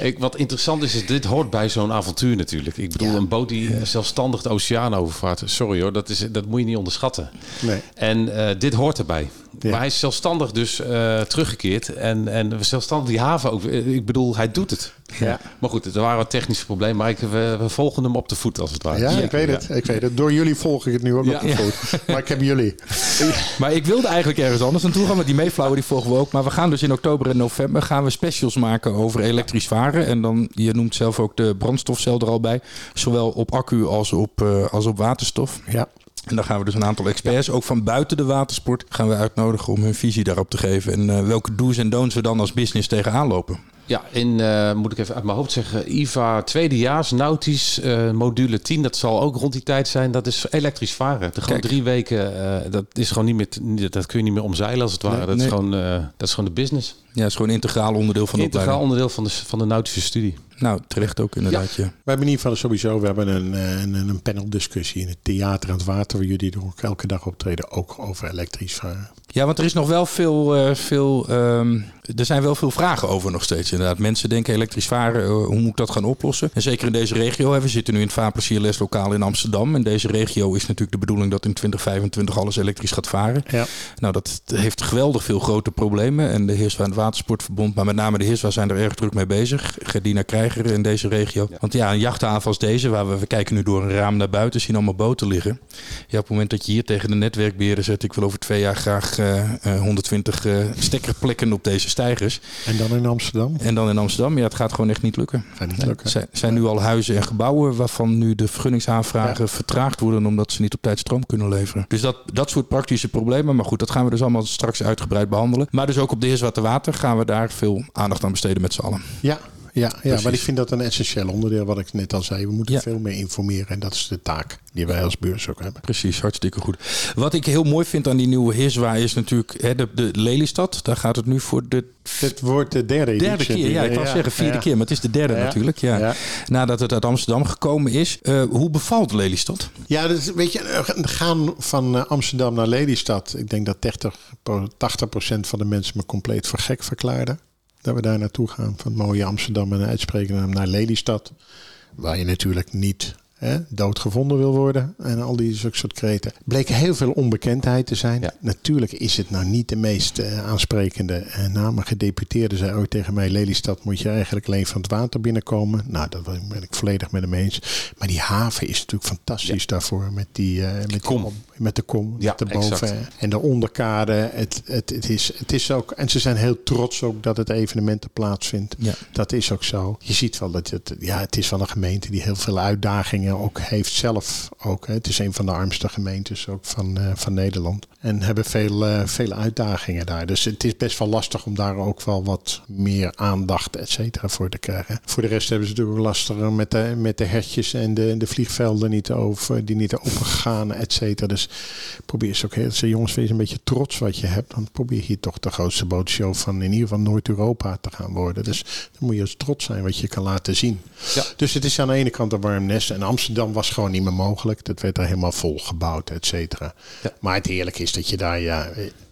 Ik, wat interessant is, is dit hoort bij zo'n avontuur natuurlijk. Ik bedoel, een boot die zelfstandig de oceaan overvaart. Sorry hoor, dat, is, dat moet je niet onderschatten. Nee. En eh, dit hoort erbij. Ja. Maar hij is zelfstandig dus eh, teruggekeerd. En, en zelfstandig die haven ook. Eh, Ik bedoel, hij doet het. Ja. Maar goed, er waren wat technische problemen. Maar ik, we, we volgen hem op de voet als het ware. Ja, ik weet het. Ik weet het. Door jullie volg ik het nu ook op de voet. Maar ik heb jullie. maar ik wilde eigenlijk ergens anders naartoe gaan. Maar die meeflauwen die volgen we ook. Maar we gaan dus in oktober en november gaan we specials maken over elektrisch varen. En dan, je noemt zelf ook de brandstofcel er al bij. Zowel op accu als op, uh, als op waterstof. Ja. En dan gaan we dus een aantal experts, ook van buiten de watersport, gaan we uitnodigen om hun visie daarop te geven. En uh, welke do's en don'ts we dan als business tegenaan lopen. Ja, in, uh, moet ik even uit mijn hoofd zeggen, IVA tweedejaars, nautisch, uh, module 10. Dat zal ook rond die tijd zijn. Dat is elektrisch varen. De gewoon drie weken, uh, dat is gewoon niet meer, dat kun je niet meer omzeilen als het ware. Nee, dat, nee. Is gewoon, dat is gewoon de business. Ja, het is gewoon integraal onderdeel van de Integraal onderdeel van de, van de nautische studie. Nou, terecht ook inderdaad. Ja. We hebben in ieder geval sowieso we hebben een, een, een paneldiscussie in het theater aan het water, waar jullie er ook elke dag optreden, ook over elektrisch varen. Ja, want er is nog wel veel, uh, veel um, er zijn wel veel vragen over nog steeds inderdaad. Mensen denken elektrisch varen, uh, hoe moet ik dat gaan oplossen? En zeker in deze regio, hè, we zitten nu in het Vaarplezierles lokaal in Amsterdam. En deze regio is natuurlijk de bedoeling dat in 2025 alles elektrisch gaat varen. Ja. Nou, dat heeft geweldig veel grote problemen. En de Heerswa en het Watersportverbond, maar met name de Heerswa zijn er erg druk mee bezig. Gerdina Krijger in deze regio. Ja. Want ja, een jachthaven als deze, waar we, we kijken nu door een raam naar buiten, zien allemaal boten liggen. Ja, op het moment dat je hier tegen de netwerkbeheerder zet, ik wil over twee jaar graag uh, uh, 120 uh, stekkerplekken op deze stijgers. En dan in Amsterdam? En dan in Amsterdam. Ja, het gaat gewoon echt niet lukken. Gaat niet lukken. Er zijn, zijn nu al huizen en gebouwen waarvan nu de vergunningsaanvragen ja. vertraagd worden omdat ze niet op tijd stroom kunnen leveren. Dus dat, dat soort praktische problemen. Maar goed, dat gaan we dus allemaal straks uitgebreid behandelen. Maar dus ook op de Heerswater Water gaan we daar veel aandacht aan besteden met z'n allen. Ja, ja, ja maar ik vind dat een essentieel onderdeel wat ik net al zei. We moeten ja. veel meer informeren en dat is de taak die wij als beurs ook hebben. Precies, hartstikke goed. Wat ik heel mooi vind aan die nieuwe Heerswa is natuurlijk hè, de, de Lelystad. Daar gaat het nu voor de... Het wordt de derde. Derde keer, ja. Ik wou ja, zeggen vierde ja. keer, maar het is de derde natuurlijk. Ja. Nadat het uit Amsterdam gekomen is. Uh, hoe bevalt Lelystad? Ja, dus, weet je, gaan van Amsterdam naar Lelystad. Ik denk dat 30, 80 procent van de mensen me compleet voor gek verklaarden dat we daar naartoe gaan. Van mooie Amsterdam en uitspreken naar Lelystad. Waar je natuurlijk niet hè, doodgevonden wil worden. En al die soort kreten. Bleek heel veel onbekendheid te zijn. Ja. Natuurlijk is het nou niet de meest uh, aansprekende uh, naam. Gedeputeerde zei ooit tegen mij: Lelystad moet je eigenlijk alleen van het water binnenkomen. Nou, dat ben ik volledig met hem eens. Maar die haven is natuurlijk fantastisch ja. daarvoor. Met, die, uh, met, kom. Die, met de kom. Ja, de boven. En de onderkade. Het, het, het, is, het is ook. En ze zijn heel trots ook dat het evenement er plaatsvindt. Ja. Dat is ook zo. Je ziet wel dat het. Ja, het is wel een gemeente die heel veel uitdagingen ook heeft zelf ook. Hè. Het is een van de armste gemeentes ook van, uh, van Nederland. En hebben veel, uh, veel uitdagingen daar. Dus het is best wel lastig om daar ook wel wat meer aandacht, et cetera, voor te krijgen. Voor de rest hebben ze natuurlijk lastiger met de, met de hertjes en de, de vliegvelden niet over, die niet open gaan, et cetera. Dus probeer eens ook heel, jongens, wees een beetje trots wat je hebt. Dan probeer hier toch de grootste bootshow van in ieder geval Noord-Europa te gaan worden. Dus dan moet je eens trots zijn wat je kan laten zien. Ja. Dus het is aan de ene kant een warm nest. En Amsterdam was gewoon niet meer mogelijk. Dat werd er helemaal vol gebouwd, et cetera. Ja. Maar het heerlijke is dat je daar, ja,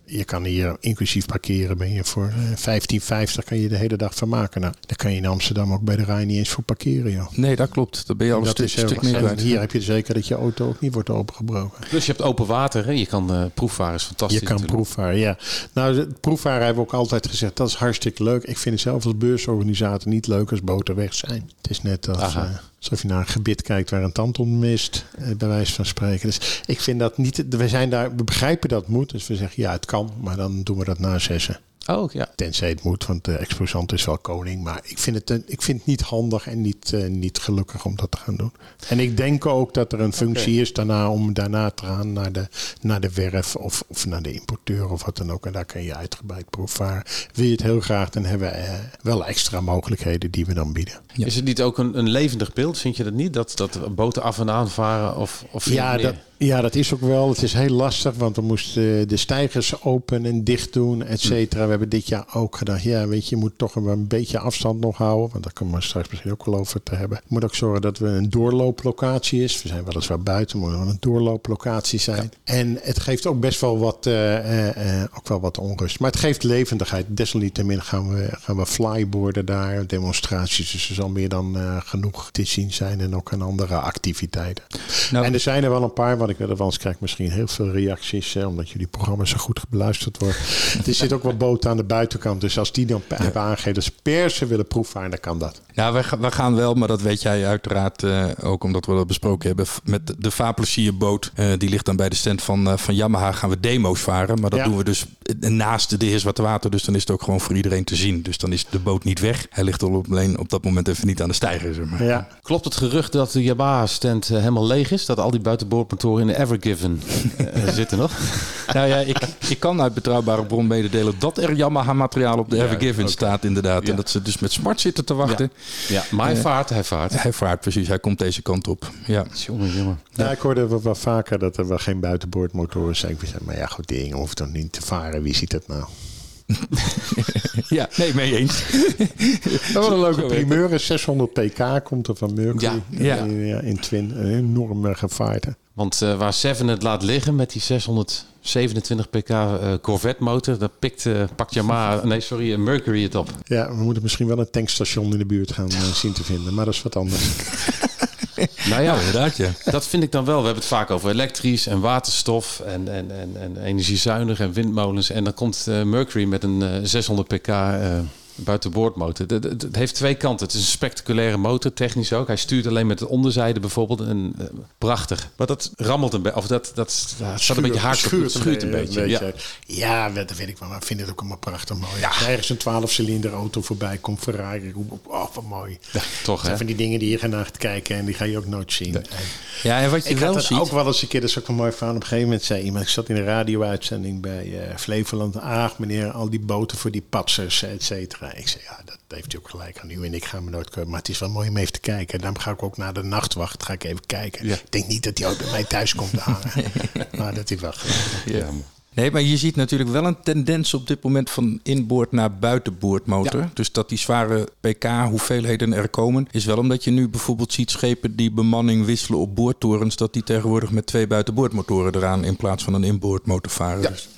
je kan hier inclusief parkeren, ben je voor 15,50 kan je de hele dag vermaken. Nou, dan kan je in Amsterdam ook bij de Rijn niet eens voor parkeren, joh. Nee, dat klopt. Dan ben je al een dat stuk, is heel, stuk meer kwijt. hier heb je zeker dat je auto ook niet wordt opengebroken. Plus je hebt open water, hè? je kan uh, proefvaren, is fantastisch. Je kan natuurlijk. proefvaren, ja. Nou, proefvaren hebben we ook altijd gezegd, dat is hartstikke leuk. Ik vind het zelf als beursorganisator niet leuk als boten weg zijn. Het is net als... Uh, Alsof je naar een gebied kijkt waar een tand om mist, eh, bij wijze van spreken. Dus ik vind dat niet. We, zijn daar, we begrijpen dat moet. Dus we zeggen ja, het kan, maar dan doen we dat na zessen. Oh, ja. Tenzij het moet, want de exposant is wel koning. Maar ik vind het, ik vind het niet handig en niet, uh, niet gelukkig om dat te gaan doen. En ik denk ook dat er een functie okay. is daarna om daarna te gaan naar de, naar de werf of, of naar de importeur of wat dan ook. En daar kan je uitgebreid proefvaren. Wil je het heel graag, dan hebben we uh, wel extra mogelijkheden die we dan bieden. Ja. Is het niet ook een, een levendig beeld? Vind je dat niet? Dat, dat boten af en aan varen? Of, of ja, dat, ja, dat is ook wel. Het is heel lastig, want we moesten de stijgers open en dicht doen, et cetera. We hebben dit jaar ook gedacht, ja, weet je, je moet toch een beetje afstand nog houden. Want daar komen we straks misschien ook wel over te hebben. Je moet ook zorgen dat we een doorlooplocatie is. We zijn weliswaar buiten, maar een doorlooplocatie zijn. Ja. En het geeft ook best wel wat, uh, uh, ook wel wat onrust. Maar het geeft levendigheid. Desalniettemin gaan we, gaan we flyboarden daar, demonstraties. Dus er zal meer dan uh, genoeg te zien zijn en ook aan andere activiteiten. Nou, en er zijn er wel een paar, want ik weet wel eens krijg misschien heel veel reacties, hè, omdat jullie programma's zo goed beluisterd worden. er zit ook wat boten aan de buitenkant. Dus als die dan hebben aangegeven dat ze persen willen proefvaren, dan kan dat. Ja, wij, wij gaan wel, maar dat weet jij uiteraard uh, ook omdat we dat besproken hebben. Met de Vaplesier boot, uh, die ligt dan bij de stand van, uh, van Yamaha, gaan we demo's varen. Maar dat ja. doen we dus naast de Heerswarte Water. Dus dan is het ook gewoon voor iedereen te zien. Dus dan is de boot niet weg. Hij ligt alleen op dat moment even niet aan de stijger. Zeg maar. ja. Klopt het gerucht dat de Yamaha stand helemaal leeg is? Dat al die buitenboordmotoren in de Evergiven zitten nog? nou ja, ik, ik kan uit betrouwbare bron mededelen dat er Yamaha materiaal op de Evergiven okay. staat inderdaad. Ja. En dat ze dus met smart zitten te wachten. Ja, ja maar hij uh, vaart, hij vaart. Hij vaart, precies. Hij komt deze kant op. Ja, jongen, jongen. Ja, ik hoorde wel, wel vaker dat er wel geen buitenboordmotoren zijn. Maar ja, goed, die dingen hoeft dan niet te varen. Wie ziet dat nou? ja, nee, mee eens. dat was een leuke primeur. 600 pk komt er van Mercury. Ja, ja. In, in Twin. Een enorme gevaarte. Want uh, waar Seven het laat liggen met die 627 pk uh, Corvette motor, daar pikt, uh, pakt Yamaha, nee sorry, Mercury het op. Ja, we moeten misschien wel een tankstation in de buurt gaan zien te vinden, maar dat is wat anders. nou ja, inderdaad. Ja. Dat vind ik dan wel. We hebben het vaak over elektrisch en waterstof en, en, en, en energiezuinig en windmolens. En dan komt Mercury met een 600 pk buitenboordmotor. Het heeft twee kanten. Het is een spectaculaire motor, technisch ook. Hij stuurt alleen met de onderzijde bijvoorbeeld. En, uh, prachtig. Maar dat rammelt een beetje. Of dat, dat, dat staat een beetje haak schuurt, schuurt een, een beetje. beetje. Ja. ja, dat weet ik wel. Maar ik vind het ook allemaal prachtig mooi. Ja. Als ergens een 12 cilinder auto voorbij komt, Ferrari. Oh, wat mooi. Ja, toch, zijn van die dingen die je gaat naar kijken en die ga je ook nooit zien. Ja, ja en wat je ik wel had ziet... ook wel eens een keer, dat is ook een mooi verhaal. Op een gegeven moment zei iemand, ik zat in een radio-uitzending bij uh, Flevoland. Ah, meneer, al die boten voor die patsers, et cetera. Ik zei, ja, dat heeft hij ook gelijk aan u en ik ga me nooit. Maar het is wel mooi om even te kijken. Daarom ga ik ook naar de nachtwacht. Ga ik even kijken. Ja. Ik denk niet dat hij ook bij mij thuis komt hangen. maar dat is wel gelijk. Ja. Nee, maar je ziet natuurlijk wel een tendens op dit moment van inboord naar buitenboordmotor. Ja. Dus dat die zware pk-hoeveelheden er komen, is wel omdat je nu bijvoorbeeld ziet schepen die bemanning wisselen op boordtorens, dat die tegenwoordig met twee buitenboordmotoren eraan in plaats van een inboordmotor varen. Ja. Dus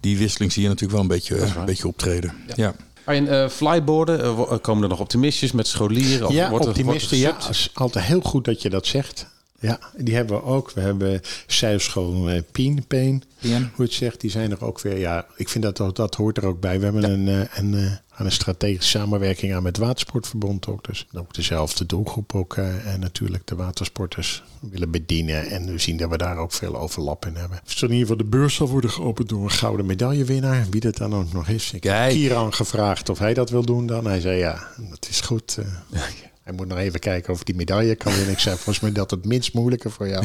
die wisseling zie je natuurlijk wel een beetje, een beetje optreden. ja. Ja. Arjen, uh, flyboarden, uh, komen er nog optimistjes met scholieren? Of ja, wordt optimisten, ja. Het is altijd heel goed dat je dat zegt. Ja, die hebben we ook. We hebben zeilschool uh, Pien, Peen, hoe het zegt. Die zijn er ook weer. Ja, ik vind dat dat, dat hoort er ook bij. We hebben ja. een, uh, een, uh, aan een strategische samenwerking aan met Watersportverbond ook. Dus ook dezelfde doelgroep ook. Uh, en natuurlijk de watersporters willen bedienen. En we zien dat we daar ook veel overlap in hebben. Dus in ieder geval de beurs zal worden geopend door een gouden medaillewinnaar. Wie dat dan ook nog is. Ik heb Kieran gevraagd of hij dat wil doen dan. Hij zei ja, dat is goed. Uh, hij moet nog even kijken of die medaille kan winnen. Ik zei volgens mij dat het minst moeilijke voor jou.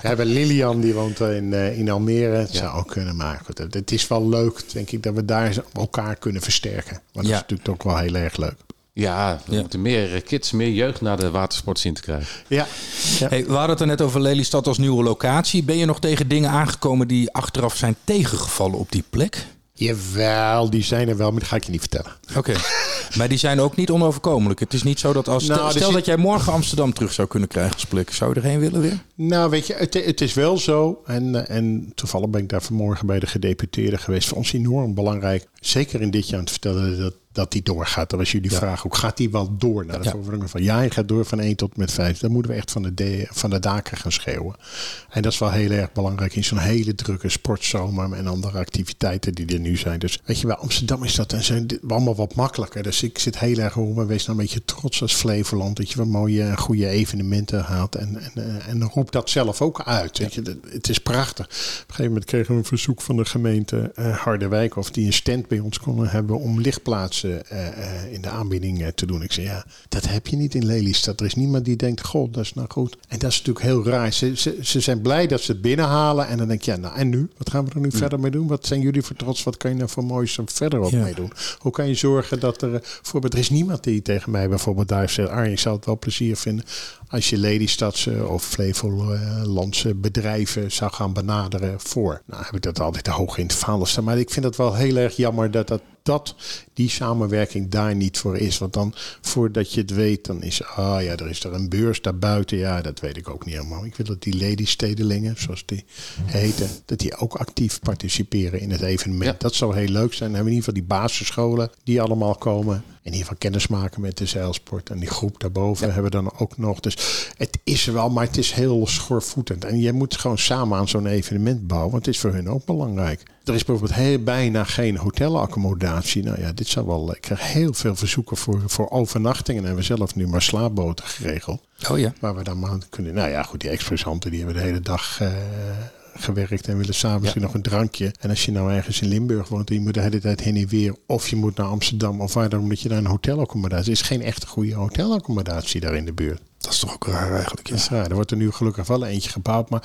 We hebben Lilian, die woont in, uh, in Almere. Het ja. zou ook kunnen maken. Het is wel leuk, denk ik, dat we daar elkaar kunnen versterken. Maar dat is natuurlijk ook wel heel erg leuk. Ja, we ja. moeten meer kids, meer jeugd naar de watersport zien te krijgen. Ja. ja. Hey, we hadden het er net over Lelystad als nieuwe locatie. Ben je nog tegen dingen aangekomen die achteraf zijn tegengevallen op die plek? Jawel, die zijn er wel, maar dat ga ik je niet vertellen. Oké, okay. maar die zijn ook niet onoverkomelijk. Het is niet zo dat als... Nou, stel dat jij morgen Amsterdam terug zou kunnen krijgen als plek. Zou je erheen willen weer? Nou, weet je, het, het is wel zo. En, en toevallig ben ik daar vanmorgen bij de gedeputeerde geweest. Voor ons enorm belangrijk. Zeker in dit jaar te vertellen dat dat die doorgaat. Dat was jullie ja. vraag ook. Gaat die wel door naar de ja. van ja, je gaat door van 1 tot met 5. Dan moeten we echt van de, de, van de daken gaan schreeuwen. En dat is wel heel erg belangrijk in zo'n hele drukke sportzomer en andere activiteiten die er nu zijn. Dus weet je wel, Amsterdam is dat en zijn allemaal wat makkelijker. Dus ik zit heel erg om en wees nou een beetje trots als Flevoland. Dat je wel mooie, goede evenementen haalt. En, en, en roep dat zelf ook uit. Weet je, het is prachtig. Op een gegeven moment kregen we een verzoek van de gemeente uh, Harderwijk of die een stand bij ons konden hebben om lichtplaatsen uh, uh, in de aanbieding uh, te doen. Ik zei, ja, dat heb je niet in Lelystad. Er is niemand die denkt, god, dat is nou goed. En dat is natuurlijk heel raar. Ze, ze, ze zijn blij dat ze het binnenhalen. En dan denk je, ja, nou en nu? Wat gaan we er nu ja. verder mee doen? Wat zijn jullie voor trots? Wat kan je nou voor moois verder ook ja. mee doen? Hoe kan je zorgen dat er... Bijvoorbeeld, er is niemand die tegen mij bijvoorbeeld daar zegt... Arjen, ik zou het wel plezier vinden als je Lelystadse of Flevolandse bedrijven zou gaan benaderen voor. Nou heb ik dat altijd hoog in het vaandel staan. Maar ik vind het wel heel erg jammer dat, dat, dat die samenwerking daar niet voor is. Want dan, voordat je het weet, dan is, ah ja, er is er een beurs daarbuiten. Ja, dat weet ik ook niet helemaal. Ik wil dat die ladystedelingen, zoals die heten, dat die ook actief participeren in het evenement. Ja. Dat zou heel leuk zijn. Dan hebben we in ieder geval die basisscholen die allemaal komen. In ieder geval kennis maken met de zeilsport. En die groep daarboven ja. hebben we dan ook nog. Dus het is er wel, maar het is heel schoorvoetend. En je moet gewoon samen aan zo'n evenement bouwen. Want het is voor hun ook belangrijk. er is bijvoorbeeld heel, bijna geen hotelaccommodatie. Nou ja, dit zou wel. Ik krijg heel veel verzoeken voor, voor overnachtingen. En we zelf nu maar slaapboten geregeld. Oh ja. Waar we dan maar kunnen. Nou ja, goed, die expressanten die hebben de hele dag. Uh, gewerkt en willen s'avonds ja. nog een drankje. En als je nou ergens in Limburg woont en je moet de hele tijd heen en weer. Of je moet naar Amsterdam of waar dan moet je naar een hotelaccommodatie. Er is geen echte goede hotelaccommodatie daar in de buurt. Dat is toch ook raar eigenlijk. Ja. Is. Er wordt er nu gelukkig wel eentje gebouwd. Maar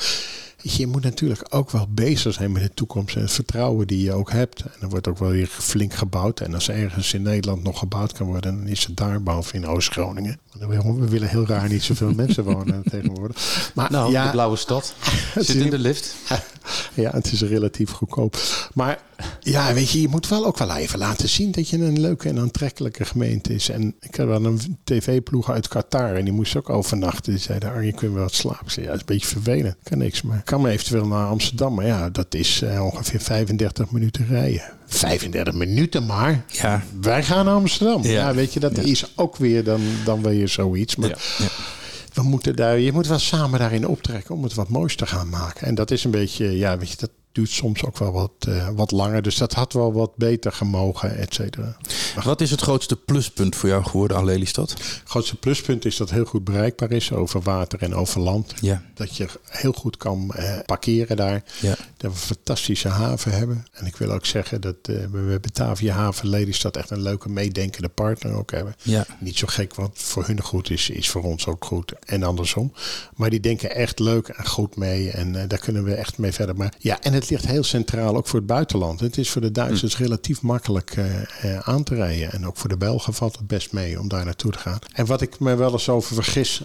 je moet natuurlijk ook wel bezig zijn met de toekomst en het vertrouwen die je ook hebt. En er wordt ook wel weer flink gebouwd. En als er ergens in Nederland nog gebouwd kan worden, dan is het daar, behalve in Oost-Groningen. We willen heel raar niet zoveel mensen wonen tegenwoordig. Maar nou, ja, de blauwe stad. Zit in de lift. Ja, het is relatief goedkoop. Maar ja, weet je, je moet wel ook wel even laten zien dat je een leuke en aantrekkelijke gemeente is. En ik heb wel een tv-ploeg uit Qatar en die moest ook overnachten. Die zeiden, Arjen, kunnen we wat slapen? Ik zei, ja, dat is een beetje vervelend. Kan niks, maar kan me eventueel naar Amsterdam. Maar ja, dat is uh, ongeveer 35 minuten rijden. 35 minuten maar. Ja. Wij gaan naar Amsterdam. Ja, ja weet je, dat is ook weer dan, dan weer zoiets. Maar ja. we moeten daar, je moet wel samen daarin optrekken om het wat moois te gaan maken. En dat is een beetje, ja, weet je, dat, duurt soms ook wel wat, uh, wat langer. Dus dat had wel wat beter gemogen, et cetera. Wat is het grootste pluspunt voor jou geworden aan Lelystad? Het grootste pluspunt is dat het heel goed bereikbaar is over water en over land. Ja. Dat je heel goed kan uh, parkeren daar. Ja. Dat we een fantastische haven hebben. En ik wil ook zeggen dat uh, we Batavia Haven Lelystad echt een leuke meedenkende partner ook hebben. Ja. Niet zo gek wat voor hun goed is, is voor ons ook goed. En andersom. Maar die denken echt leuk en goed mee. En daar kunnen we echt mee verder. Maar ja, en het ligt heel centraal ook voor het buitenland. Het is voor de Duitsers hm. relatief makkelijk uh, aan te rijden. En ook voor de Belgen valt het best mee om daar naartoe te gaan. En wat ik me wel eens over vergis,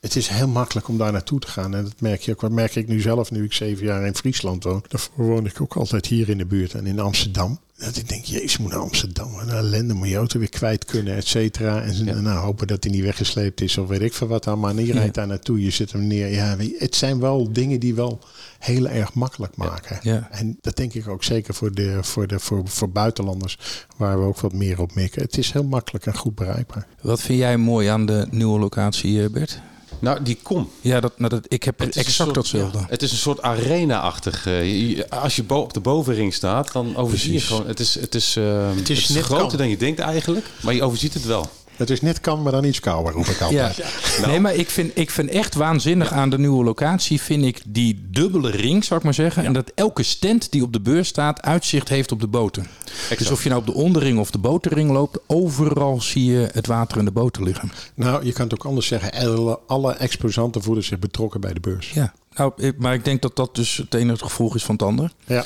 het is heel makkelijk om daar naartoe te gaan. En dat merk je ook. Wat merk ik nu zelf, nu ik zeven jaar in Friesland woon. Daarvoor woon ik ook altijd hier in de buurt en in Amsterdam. Dat ik denk, jezus, moet naar Amsterdam. Een ellende, moet je auto weer kwijt kunnen, et cetera. En ja. nou, hopen dat hij niet weggesleept is of weet ik veel wat dan. Maar je rijdt daar naartoe, je zit hem neer. Ja, het zijn wel dingen die wel heel erg makkelijk maken. Ja. En dat denk ik ook zeker voor, de, voor, de, voor, voor buitenlanders, waar we ook wat meer op mikken. Het is heel makkelijk en goed bereikbaar. Wat vind jij mooi aan de nieuwe locatie, Bert? Nou, die kom. Ja, dat, nou, dat, ik heb het exact datzelfde. het is een soort arena-achtig. Uh, als je op de bovenring staat, dan overzie je gewoon... Het is, het is, uh, het is, het is groter dan je denkt eigenlijk, maar je overziet het wel. Het is net kan, maar dan iets kouder, roep ik altijd. Ja. Nou. Nee, maar ik vind, ik vind echt waanzinnig aan de nieuwe locatie... vind ik die dubbele ring, zou ik maar zeggen. En dat elke stand die op de beurs staat... uitzicht heeft op de boten. Dus of je nou op de onderring of de boterring loopt... overal zie je het water en de boten liggen. Nou, je kan het ook anders zeggen. Alle, alle exposanten voelen zich betrokken bij de beurs. Ja. Nou, maar ik denk dat dat dus het enige gevolg is van het ander. Ja.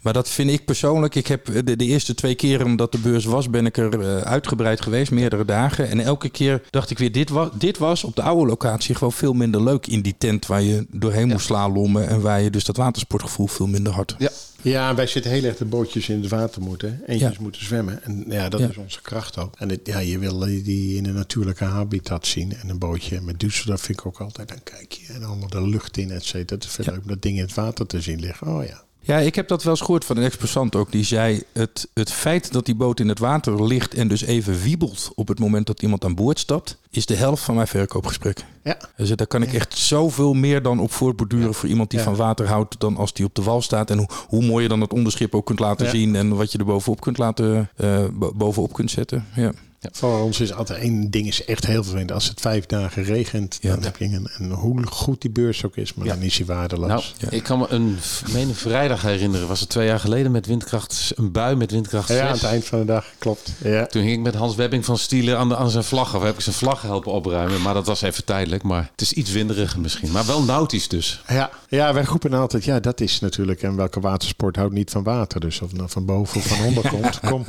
Maar dat vind ik persoonlijk. Ik heb de, de eerste twee keren dat de beurs was, ben ik er uh, uitgebreid geweest, meerdere dagen. En elke keer dacht ik weer, dit was, dit was op de oude locatie gewoon veel minder leuk in die tent waar je doorheen moest slalommen en waar je dus dat watersportgevoel veel minder had. Ja. Ja, wij zitten heel erg de bootjes in het water moeten. Eentjes moeten zwemmen. En ja, dat is onze kracht ook. En het, ja, je wil die in een natuurlijke habitat zien. En een bootje met Düsseldorf vind ik ook altijd een kijkje. En allemaal de lucht in, et cetera. Het is veel leuk om dat ding in het water te zien liggen. Oh ja. Ja, ik heb dat wel eens gehoord van een exposant ook. Die zei, het, het feit dat die boot in het water ligt en dus even wiebelt op het moment dat iemand aan boord stapt, is de helft van mijn verkoopgesprek. Ja. Dus daar kan ik echt zoveel meer dan op voortborduren voor iemand die van water houdt dan als die op de wal staat. En hoe, hoe mooi je dan het onderschip ook kunt laten zien en wat je er bovenop kunt laten, uh, bovenop kunt zetten. Ja. Ja. Voor ons is altijd één ding is echt heel vervelend. Als het vijf dagen regent, ja. dan heb je een, en hoe goed die beurs ook is, maar dan is hij waardeloos. Nou, ik kan me een, meen vrijdag herinneren, was het twee jaar geleden met windkracht, een bui met windkracht 6. Ja, aan het eind van de dag, klopt. Ja. Toen ging ik met Hans Webbing van Stielen aan, de, aan zijn vlaggen. We heb ik zijn vlaggen helpen opruimen, maar dat was even tijdelijk. Maar het is iets winderiger misschien, maar wel nautisch dus. Ja, ja wij roepen altijd, ja dat is natuurlijk, en welke watersport houdt niet van water. Dus of het nou van boven of van onder komt, kom.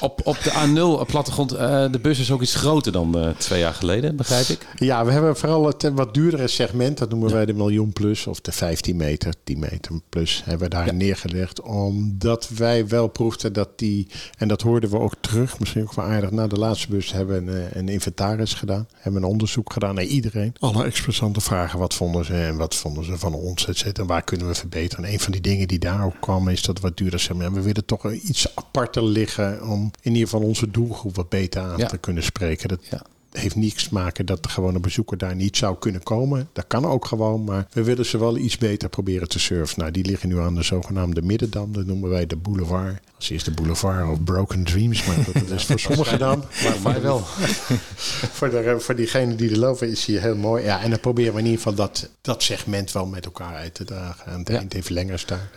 Op, op de A0 plattegrond, uh, de bus is ook iets groter dan uh, twee jaar geleden, begrijp ik? Ja, we hebben vooral het wat duurdere segment. Dat noemen wij de miljoen plus of de 15 meter, 10 meter plus hebben we daar neergelegd. Omdat wij wel proefden dat die, en dat hoorden we ook terug, misschien ook wel aardig. Na de laatste bus hebben we een, eh, een inventaris gedaan. Hebben een onderzoek gedaan naar iedereen. Alle expressante vragen, wat vonden ze en wat vonden ze van ons, et cetera. En waar kunnen we verbeteren? En een van die dingen die daar ook kwam is dat wat duurder segment. We willen toch iets aparter liggen om in ieder geval onze doelgroep wat beter aan te kunnen spreken. Dat, ja. Heeft niets te maken dat de gewone bezoeker daar niet zou kunnen komen. Dat kan ook gewoon, maar we willen ze wel iets beter proberen te surfen. Nou, die liggen nu aan de zogenaamde Middendam. Dat noemen wij de boulevard. Als eerste boulevard of Broken Dreams, maar dat is voor sommigen dan. Maar mij wel. voor, de, voor diegenen die er lopen is hier heel mooi. Ja, en dan proberen we in ieder geval dat, dat segment wel met elkaar uit te dragen. Aan het eind even länger staan.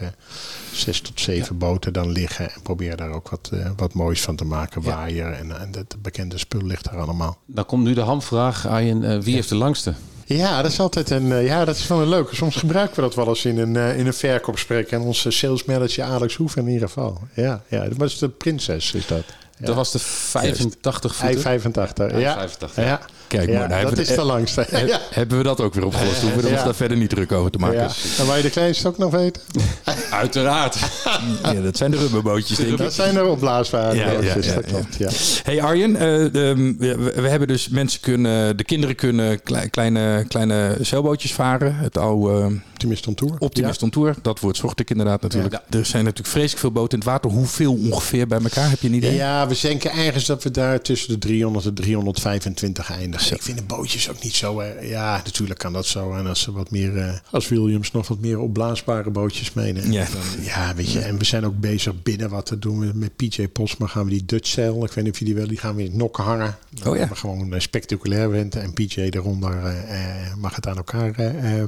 zes tot zeven boten dan liggen. En proberen daar ook wat, uh, wat moois van te maken. Waaier en, en het bekende spul ligt daar allemaal. Dan komt nu de hamvraag, Arjen. Uh, wie heeft de langste? Ja, dat is altijd een. Uh, ja, dat is wel een leuke. Soms gebruiken we dat wel eens in een, uh, in een verkoopsprek. En onze sales manager Alex Hoef in ieder geval. Ja, ja, dat was de prinses, is dat. Dat was de 85 voeten? 85, ja. ja. 85, ja. Kijk, ja, maar dat is de langste. ja. Hebben we dat ook weer opgelost? Hoeven we ons daar verder niet druk over te maken. Ja. En waar je de kleinste ook nog weten? Uiteraard. ja, dat zijn de rubberbootjes, denk ik. Dat zijn de opblaasbare bootjes, dat klopt, ja. Hey Arjen, uh, de, we, we, hebben dus mensen kunnen, de kinderen kunnen kleine, kleine zeilbootjes varen. Het oude... Optimist on Tour. Optimist on Tour, dat woord zocht ik inderdaad natuurlijk. Er zijn natuurlijk vreselijk veel boten in het water. Hoeveel ongeveer bij elkaar, heb je een idee? Ja, we denken ergens dat we daar tussen de 300 en 325 eindigen. Ik vind de bootjes ook niet zo... Uh, ja, natuurlijk kan dat zo. En als ze wat meer... Uh, als Williams nog wat meer opblaasbare bootjes meenemen. Ja. Dan, ja, weet je. En we zijn ook bezig binnen wat te doen. Met PJ Posma gaan we die Dutch Sail. Ik weet niet of jullie wel. Die gaan we in het nokken hangen. Dan oh ja. We gewoon uh, spectaculair wenten. En PJ eronder mag het aan elkaar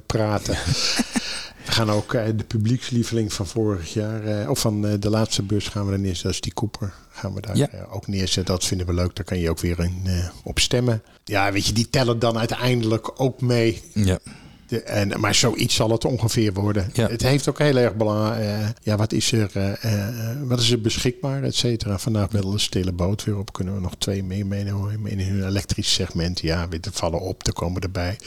praten. We gaan ook uh, de publiekslieveling van vorig jaar, uh, of van uh, de laatste bus gaan we er neerzetten. Dat is die Cooper. Gaan we daar ja. ook neerzetten. Dat vinden we leuk. Daar kan je ook weer in, op stemmen. Ja, weet je, die tellen dan uiteindelijk ook mee. Ja. De, en, maar zoiets zal het ongeveer worden. Ja. Het heeft ook heel erg belang. Uh, ja, wat is er, uh, wat is er beschikbaar, et cetera. Vandaag wel een stille boot weer op. Kunnen we nog twee meer meenemen in hun elektrisch segment. Ja, weer te vallen op, te komen erbij.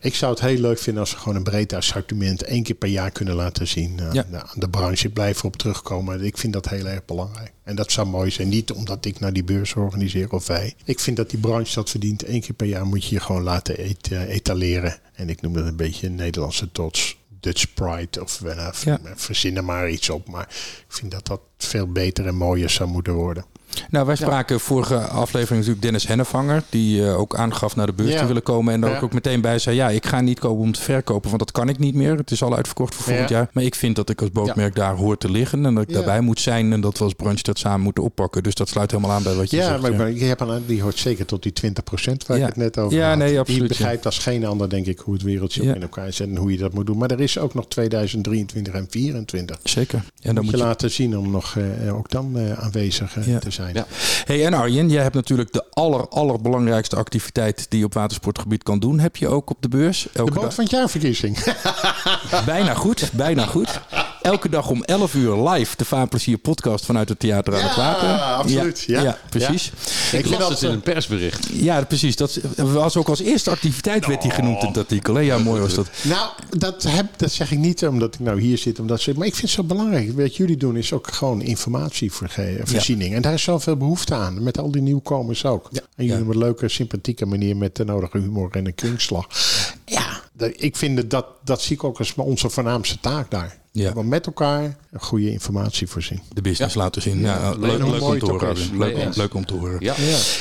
Ik zou het heel leuk vinden als we gewoon een breed assortiment één keer per jaar kunnen laten zien uh, ja. de branche. Ik blijf erop terugkomen. Ik vind dat heel erg belangrijk. En dat zou mooi zijn. Niet omdat ik naar die beurs organiseer of wij. Ik vind dat die branche dat verdient. Eén keer per jaar moet je je gewoon laten et etaleren. En ik noem dat een beetje een Nederlandse trots. Dutch Pride of uh, ja. verzinnen maar iets op. Maar ik vind dat dat veel beter en mooier zou moeten worden. Nou, wij spraken vorige aflevering natuurlijk Dennis Hennevanger. Die uh, ook aangaf naar de beurs te willen komen. En daar ja. ook meteen bij zei: Ja, ik ga niet komen om te verkopen. Want dat kan ik niet meer. Het is al uitverkocht voor volgend jaar. Maar ik vind dat ik als bootmerk daar hoor te liggen. En dat ik daarbij moet zijn. En dat we als branche dat samen moeten oppakken. Dus dat sluit helemaal aan bij wat je ja, zegt. Maar, maar hebt aan, die hoort zeker tot die 20% waar ik het net over ja, had. Nee, absoluut, die begrijpt als geen ander, denk ik, hoe het wereldje in elkaar zit. En hoe je dat moet doen. Maar er is ook nog 2023 en 2024. Zeker. En dan moet je, laten zien om nog uh, ook dan uh, aanwezig te zijn. Ja. Hey, en Arjen, jij hebt natuurlijk de aller, allerbelangrijkste activiteit die je op watersportgebied kan doen. Heb je ook op de beurs? Elke de boot van het jaarverkiezing. bijna goed, bijna goed. Elke dag om 11 uur live de Vaarplezier podcast vanuit het Theater aan ja, het Water. Absoluut, ja, ja. precies. Ja. Ik las het in een persbericht. Ja, precies. Dat was ook als eerste activiteit werd die genoemd in het artikel. Ja, mooi was dat. Nou, dat, heb, dat zeg ik niet omdat ik nou hier zit. Omdat ze, maar ik vind het zo belangrijk. Wat jullie doen is ook gewoon informatievoorziening. En daar is zoveel behoefte aan. Met al die nieuwkomers ook. Ja. En jullie op een leuke, sympathieke manier met de nodige humor en een kwinkslag. Ja, ik vind dat, dat zie ik ook als onze voornaamste taak daar. Ja. Maar met elkaar goede informatie voorzien. De business ja. laten zien. Ja, leuk, leuk, om te horen. Leuk, leuk, om te horen. Ja.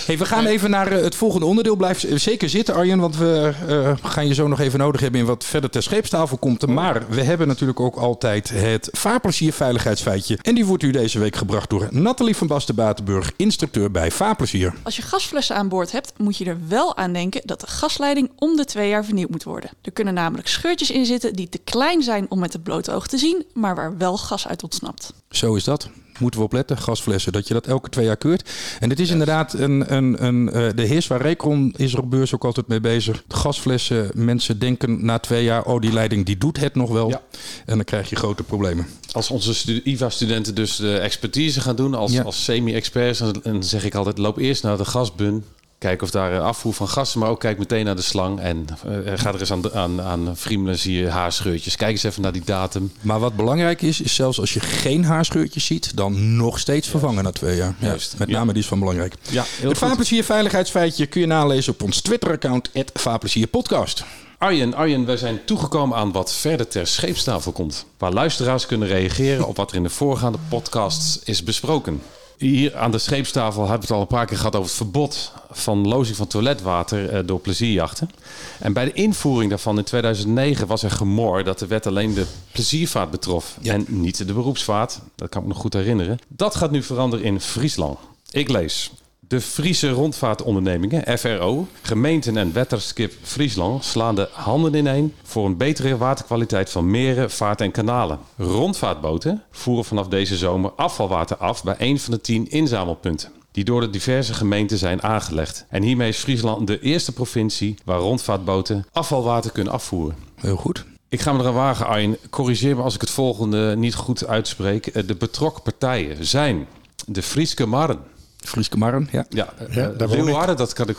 Hey, we gaan even naar het volgende onderdeel. Blijf zeker zitten, Arjen. Want we uh, gaan je zo nog even nodig hebben in wat verder ter scheepstafel komt. Maar we hebben natuurlijk ook altijd het vaarplezier veiligheidsfeitje. En die wordt u deze week gebracht door Nathalie van Basten Batenburg, instructeur bij Vaarplezier. Als je gasflessen aan boord hebt, moet je er wel aan denken dat de gasleiding om de twee jaar vernieuwd moet worden. Er kunnen namelijk scheurtjes in zitten die te klein zijn om met het blote oog te zien, maar waar wel gas uit ontsnapt. Zo is dat. Moeten we opletten, gasflessen, dat je dat elke twee jaar keurt. En het is inderdaad een, een, een, uh, de heers waar Recon is er op beurs ook altijd mee bezig. Gasflessen, mensen denken na twee jaar, oh die leiding die doet het nog wel. Ja. En dan krijg je grote problemen. Als onze IVA-studenten dus de expertise gaan doen als, ja. als semi-experts, dan zeg ik altijd, loop eerst naar de gasbun. Kijk of daar afvoer van gassen, maar ook kijk meteen naar de slang. En uh, ga er eens aan, aan, aan friemelen, zie je haarscheurtjes. Kijk eens even naar die datum. Maar wat belangrijk is, is zelfs als je geen haarscheurtjes ziet, dan nog steeds vervangen na twee jaar. Juist. met name ja. die is van belangrijk. Ja, het Vaarplezier veiligheidsfeitje kun je nalezen op ons Twitter-account, Vaarplezierpodcast. Arjen, Arjen, wij zijn toegekomen aan wat verder ter scheepstafel komt. Waar luisteraars kunnen reageren op wat er in de voorgaande podcasts is besproken. Hier aan de scheepstafel hebben we het al een paar keer gehad over het verbod van lozing van toiletwater eh, door plezierjachten. En bij de invoering daarvan in 2009 was er gemor dat de wet alleen de pleziervaart betrof en niet de beroepsvaart. Dat kan ik me nog goed herinneren. Dat gaat nu veranderen in Friesland. Ik lees. De Friese rondvaartondernemingen, FRO, gemeenten en Wetterskip Friesland slaan de handen ineen voor een betere waterkwaliteit van meren, vaart en kanalen. Rondvaartboten voeren vanaf deze zomer afvalwater af bij een van de tien inzamelpunten die door de diverse gemeenten zijn aangelegd. En hiermee is Friesland de eerste provincie waar rondvaartboten afvalwater kunnen afvoeren. Heel goed. Ik ga me eraan wagen, Arjen. Corrigeer me als ik het volgende niet goed uitspreek. Eh, De betrokken partijen zijn de Frieske Marren. Frieske Marren, ja. Ja, Ja, eh, Leeuwarden, dat kan ik,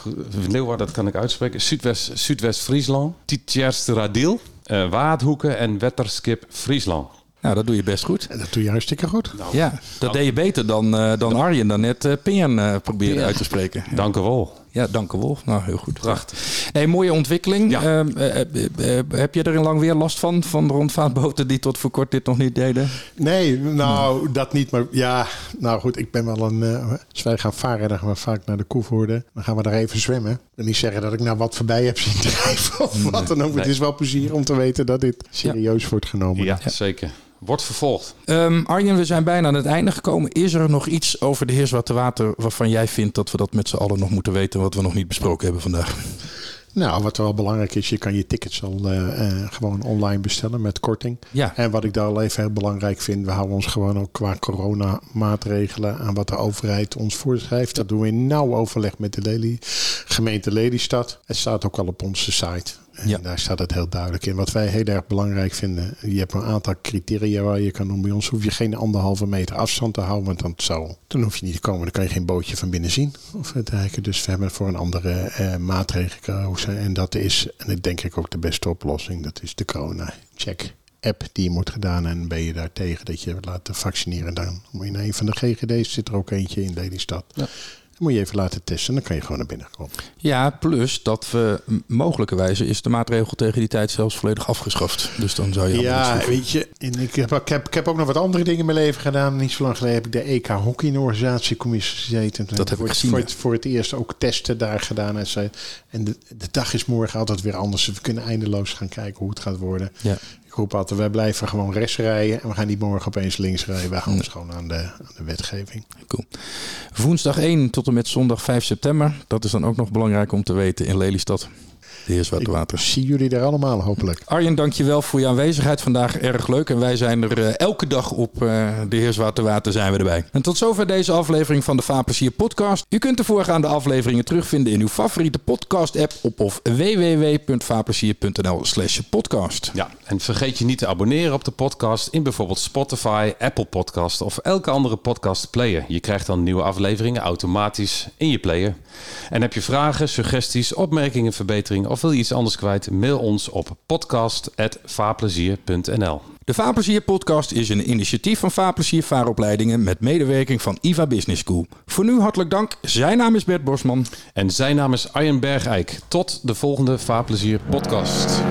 Leeuwarden, dat kan ik uitspreken. Zuidwest, Zuidwest-Friesland, Tietjerste Radil, eh Waadhoeken en Wetterskip Friesland. Nou, dat doe je best goed. En dat doe je hartstikke goed. Ja, dat deed je beter dan, eh, dan Arjen dan net uh, Pien eh, probeerde uit te spreken. Ja. Dank u wel. Ja, dank u wel. Nou, heel goed. Prachtig. Nee, mooie ontwikkeling. Ja. Ehm, eh, eh, eh, heb je er in lang weer last van, van de rondvaartboten die tot voor kort dit nog niet deden? Nee, nou, dat niet. Maar ja, nou goed, ik ben wel een... eh, als wij gaan varen, dan gaan we vaak naar de Koevoorde. Dan gaan we daar even zwemmen. Ik wil niet zeggen dat ik nou wat voorbij heb zien drijven of wat dan ook. Het is wel plezier om te weten dat dit serieus wordt genomen. Ja, zeker. Wordt vervolgd. Ehm, Arjen, we zijn bijna aan het einde gekomen. Is er nog iets over de Heerswarte Water waarvan jij vindt dat we dat met z'n allen nog moeten weten, wat we nog niet besproken hebben vandaag? Nou, wat wel belangrijk is, je kan je tickets al eh, eh, gewoon online bestellen met korting. Ja. En wat ik daar al even heel belangrijk vind, we houden ons gewoon ook qua coronamaatregelen aan wat de overheid ons voorschrijft. Dat doen we in nauw overleg met de Lely, gemeente Lelystad. Het staat ook al op onze site. En Ja. daar staat het heel duidelijk in. Wat wij heel erg belangrijk vinden, je hebt een aantal criteria waar je kan doen. Bij ons hoef je geen anderhalve meter afstand te houden, want dan, zou, dan hoef je niet te komen. Dan kan je geen bootje van binnen zien. Of dergelijke. Dus we hebben voor een andere eh, maatregel gekozen. En dat is, en ik denk ik ook de beste oplossing, dat is de corona-check. App die je moet gedaan en ben je daar tegen dat je laten vaccineren. Dan moet je naar een van de GGD's, zit er ook eentje in Lelystad. Ja. Dan moet je even laten testen, dan kan je gewoon naar binnen komen. Ja, plus dat we mogelijkerwijze is de maatregel tegen die tijd zelfs volledig afgeschaft. Dus dan zou je Ja, weet je, en ik, heb, ik, heb, ik heb ook nog wat andere dingen in mijn leven gedaan. Niet zo lang geleden heb ik de EK Hockey in de organisatiecommissie gezeten. Toen Dat heb voor, ik gezien, Voor het, voor het eerst ook testen daar gedaan. En, zo. en de, de dag is morgen altijd weer anders. Dus we kunnen eindeloos gaan kijken hoe het gaat worden. Ja. Altijd, wij blijven gewoon rechts rijden. En we gaan niet morgen opeens links rijden. Wij gaan ons gewoon aan de, aan de wetgeving. Cool. Woensdag 1 tot en met zondag 5 september. Dat is dan ook nog belangrijk om te weten in Lelystad. De Heerswarte Water. Ik zie jullie er allemaal hopelijk. Arjen, dankjewel voor je aanwezigheid vandaag. Erg leuk. En wij zijn er eh, elke dag op eh, de Heerswarte Water zijn we erbij. En tot zover deze aflevering van de Vaarplezier podcast. U kunt de voorgaande afleveringen terugvinden in uw favoriete podcast app op of www.vaarplezier.nl slash podcast. Ja, en vergeet je niet te abonneren op de podcast in bijvoorbeeld Spotify, Apple Podcast of elke andere podcast player. Je krijgt dan nieuwe afleveringen automatisch in je player. En heb je vragen, suggesties, opmerkingen, verbeteringen of wil je iets anders kwijt? Mail ons op podcast.vaarplezier.nl De Vaarplezier podcast is een initiatief van Vaarplezier Vaaropleidingen met medewerking van IVA Business School. Voor nu hartelijk dank. Zijn naam is Bert Bosman. En zijn naam is Arjen Bergijk. Tot de volgende Vaarplezier podcast.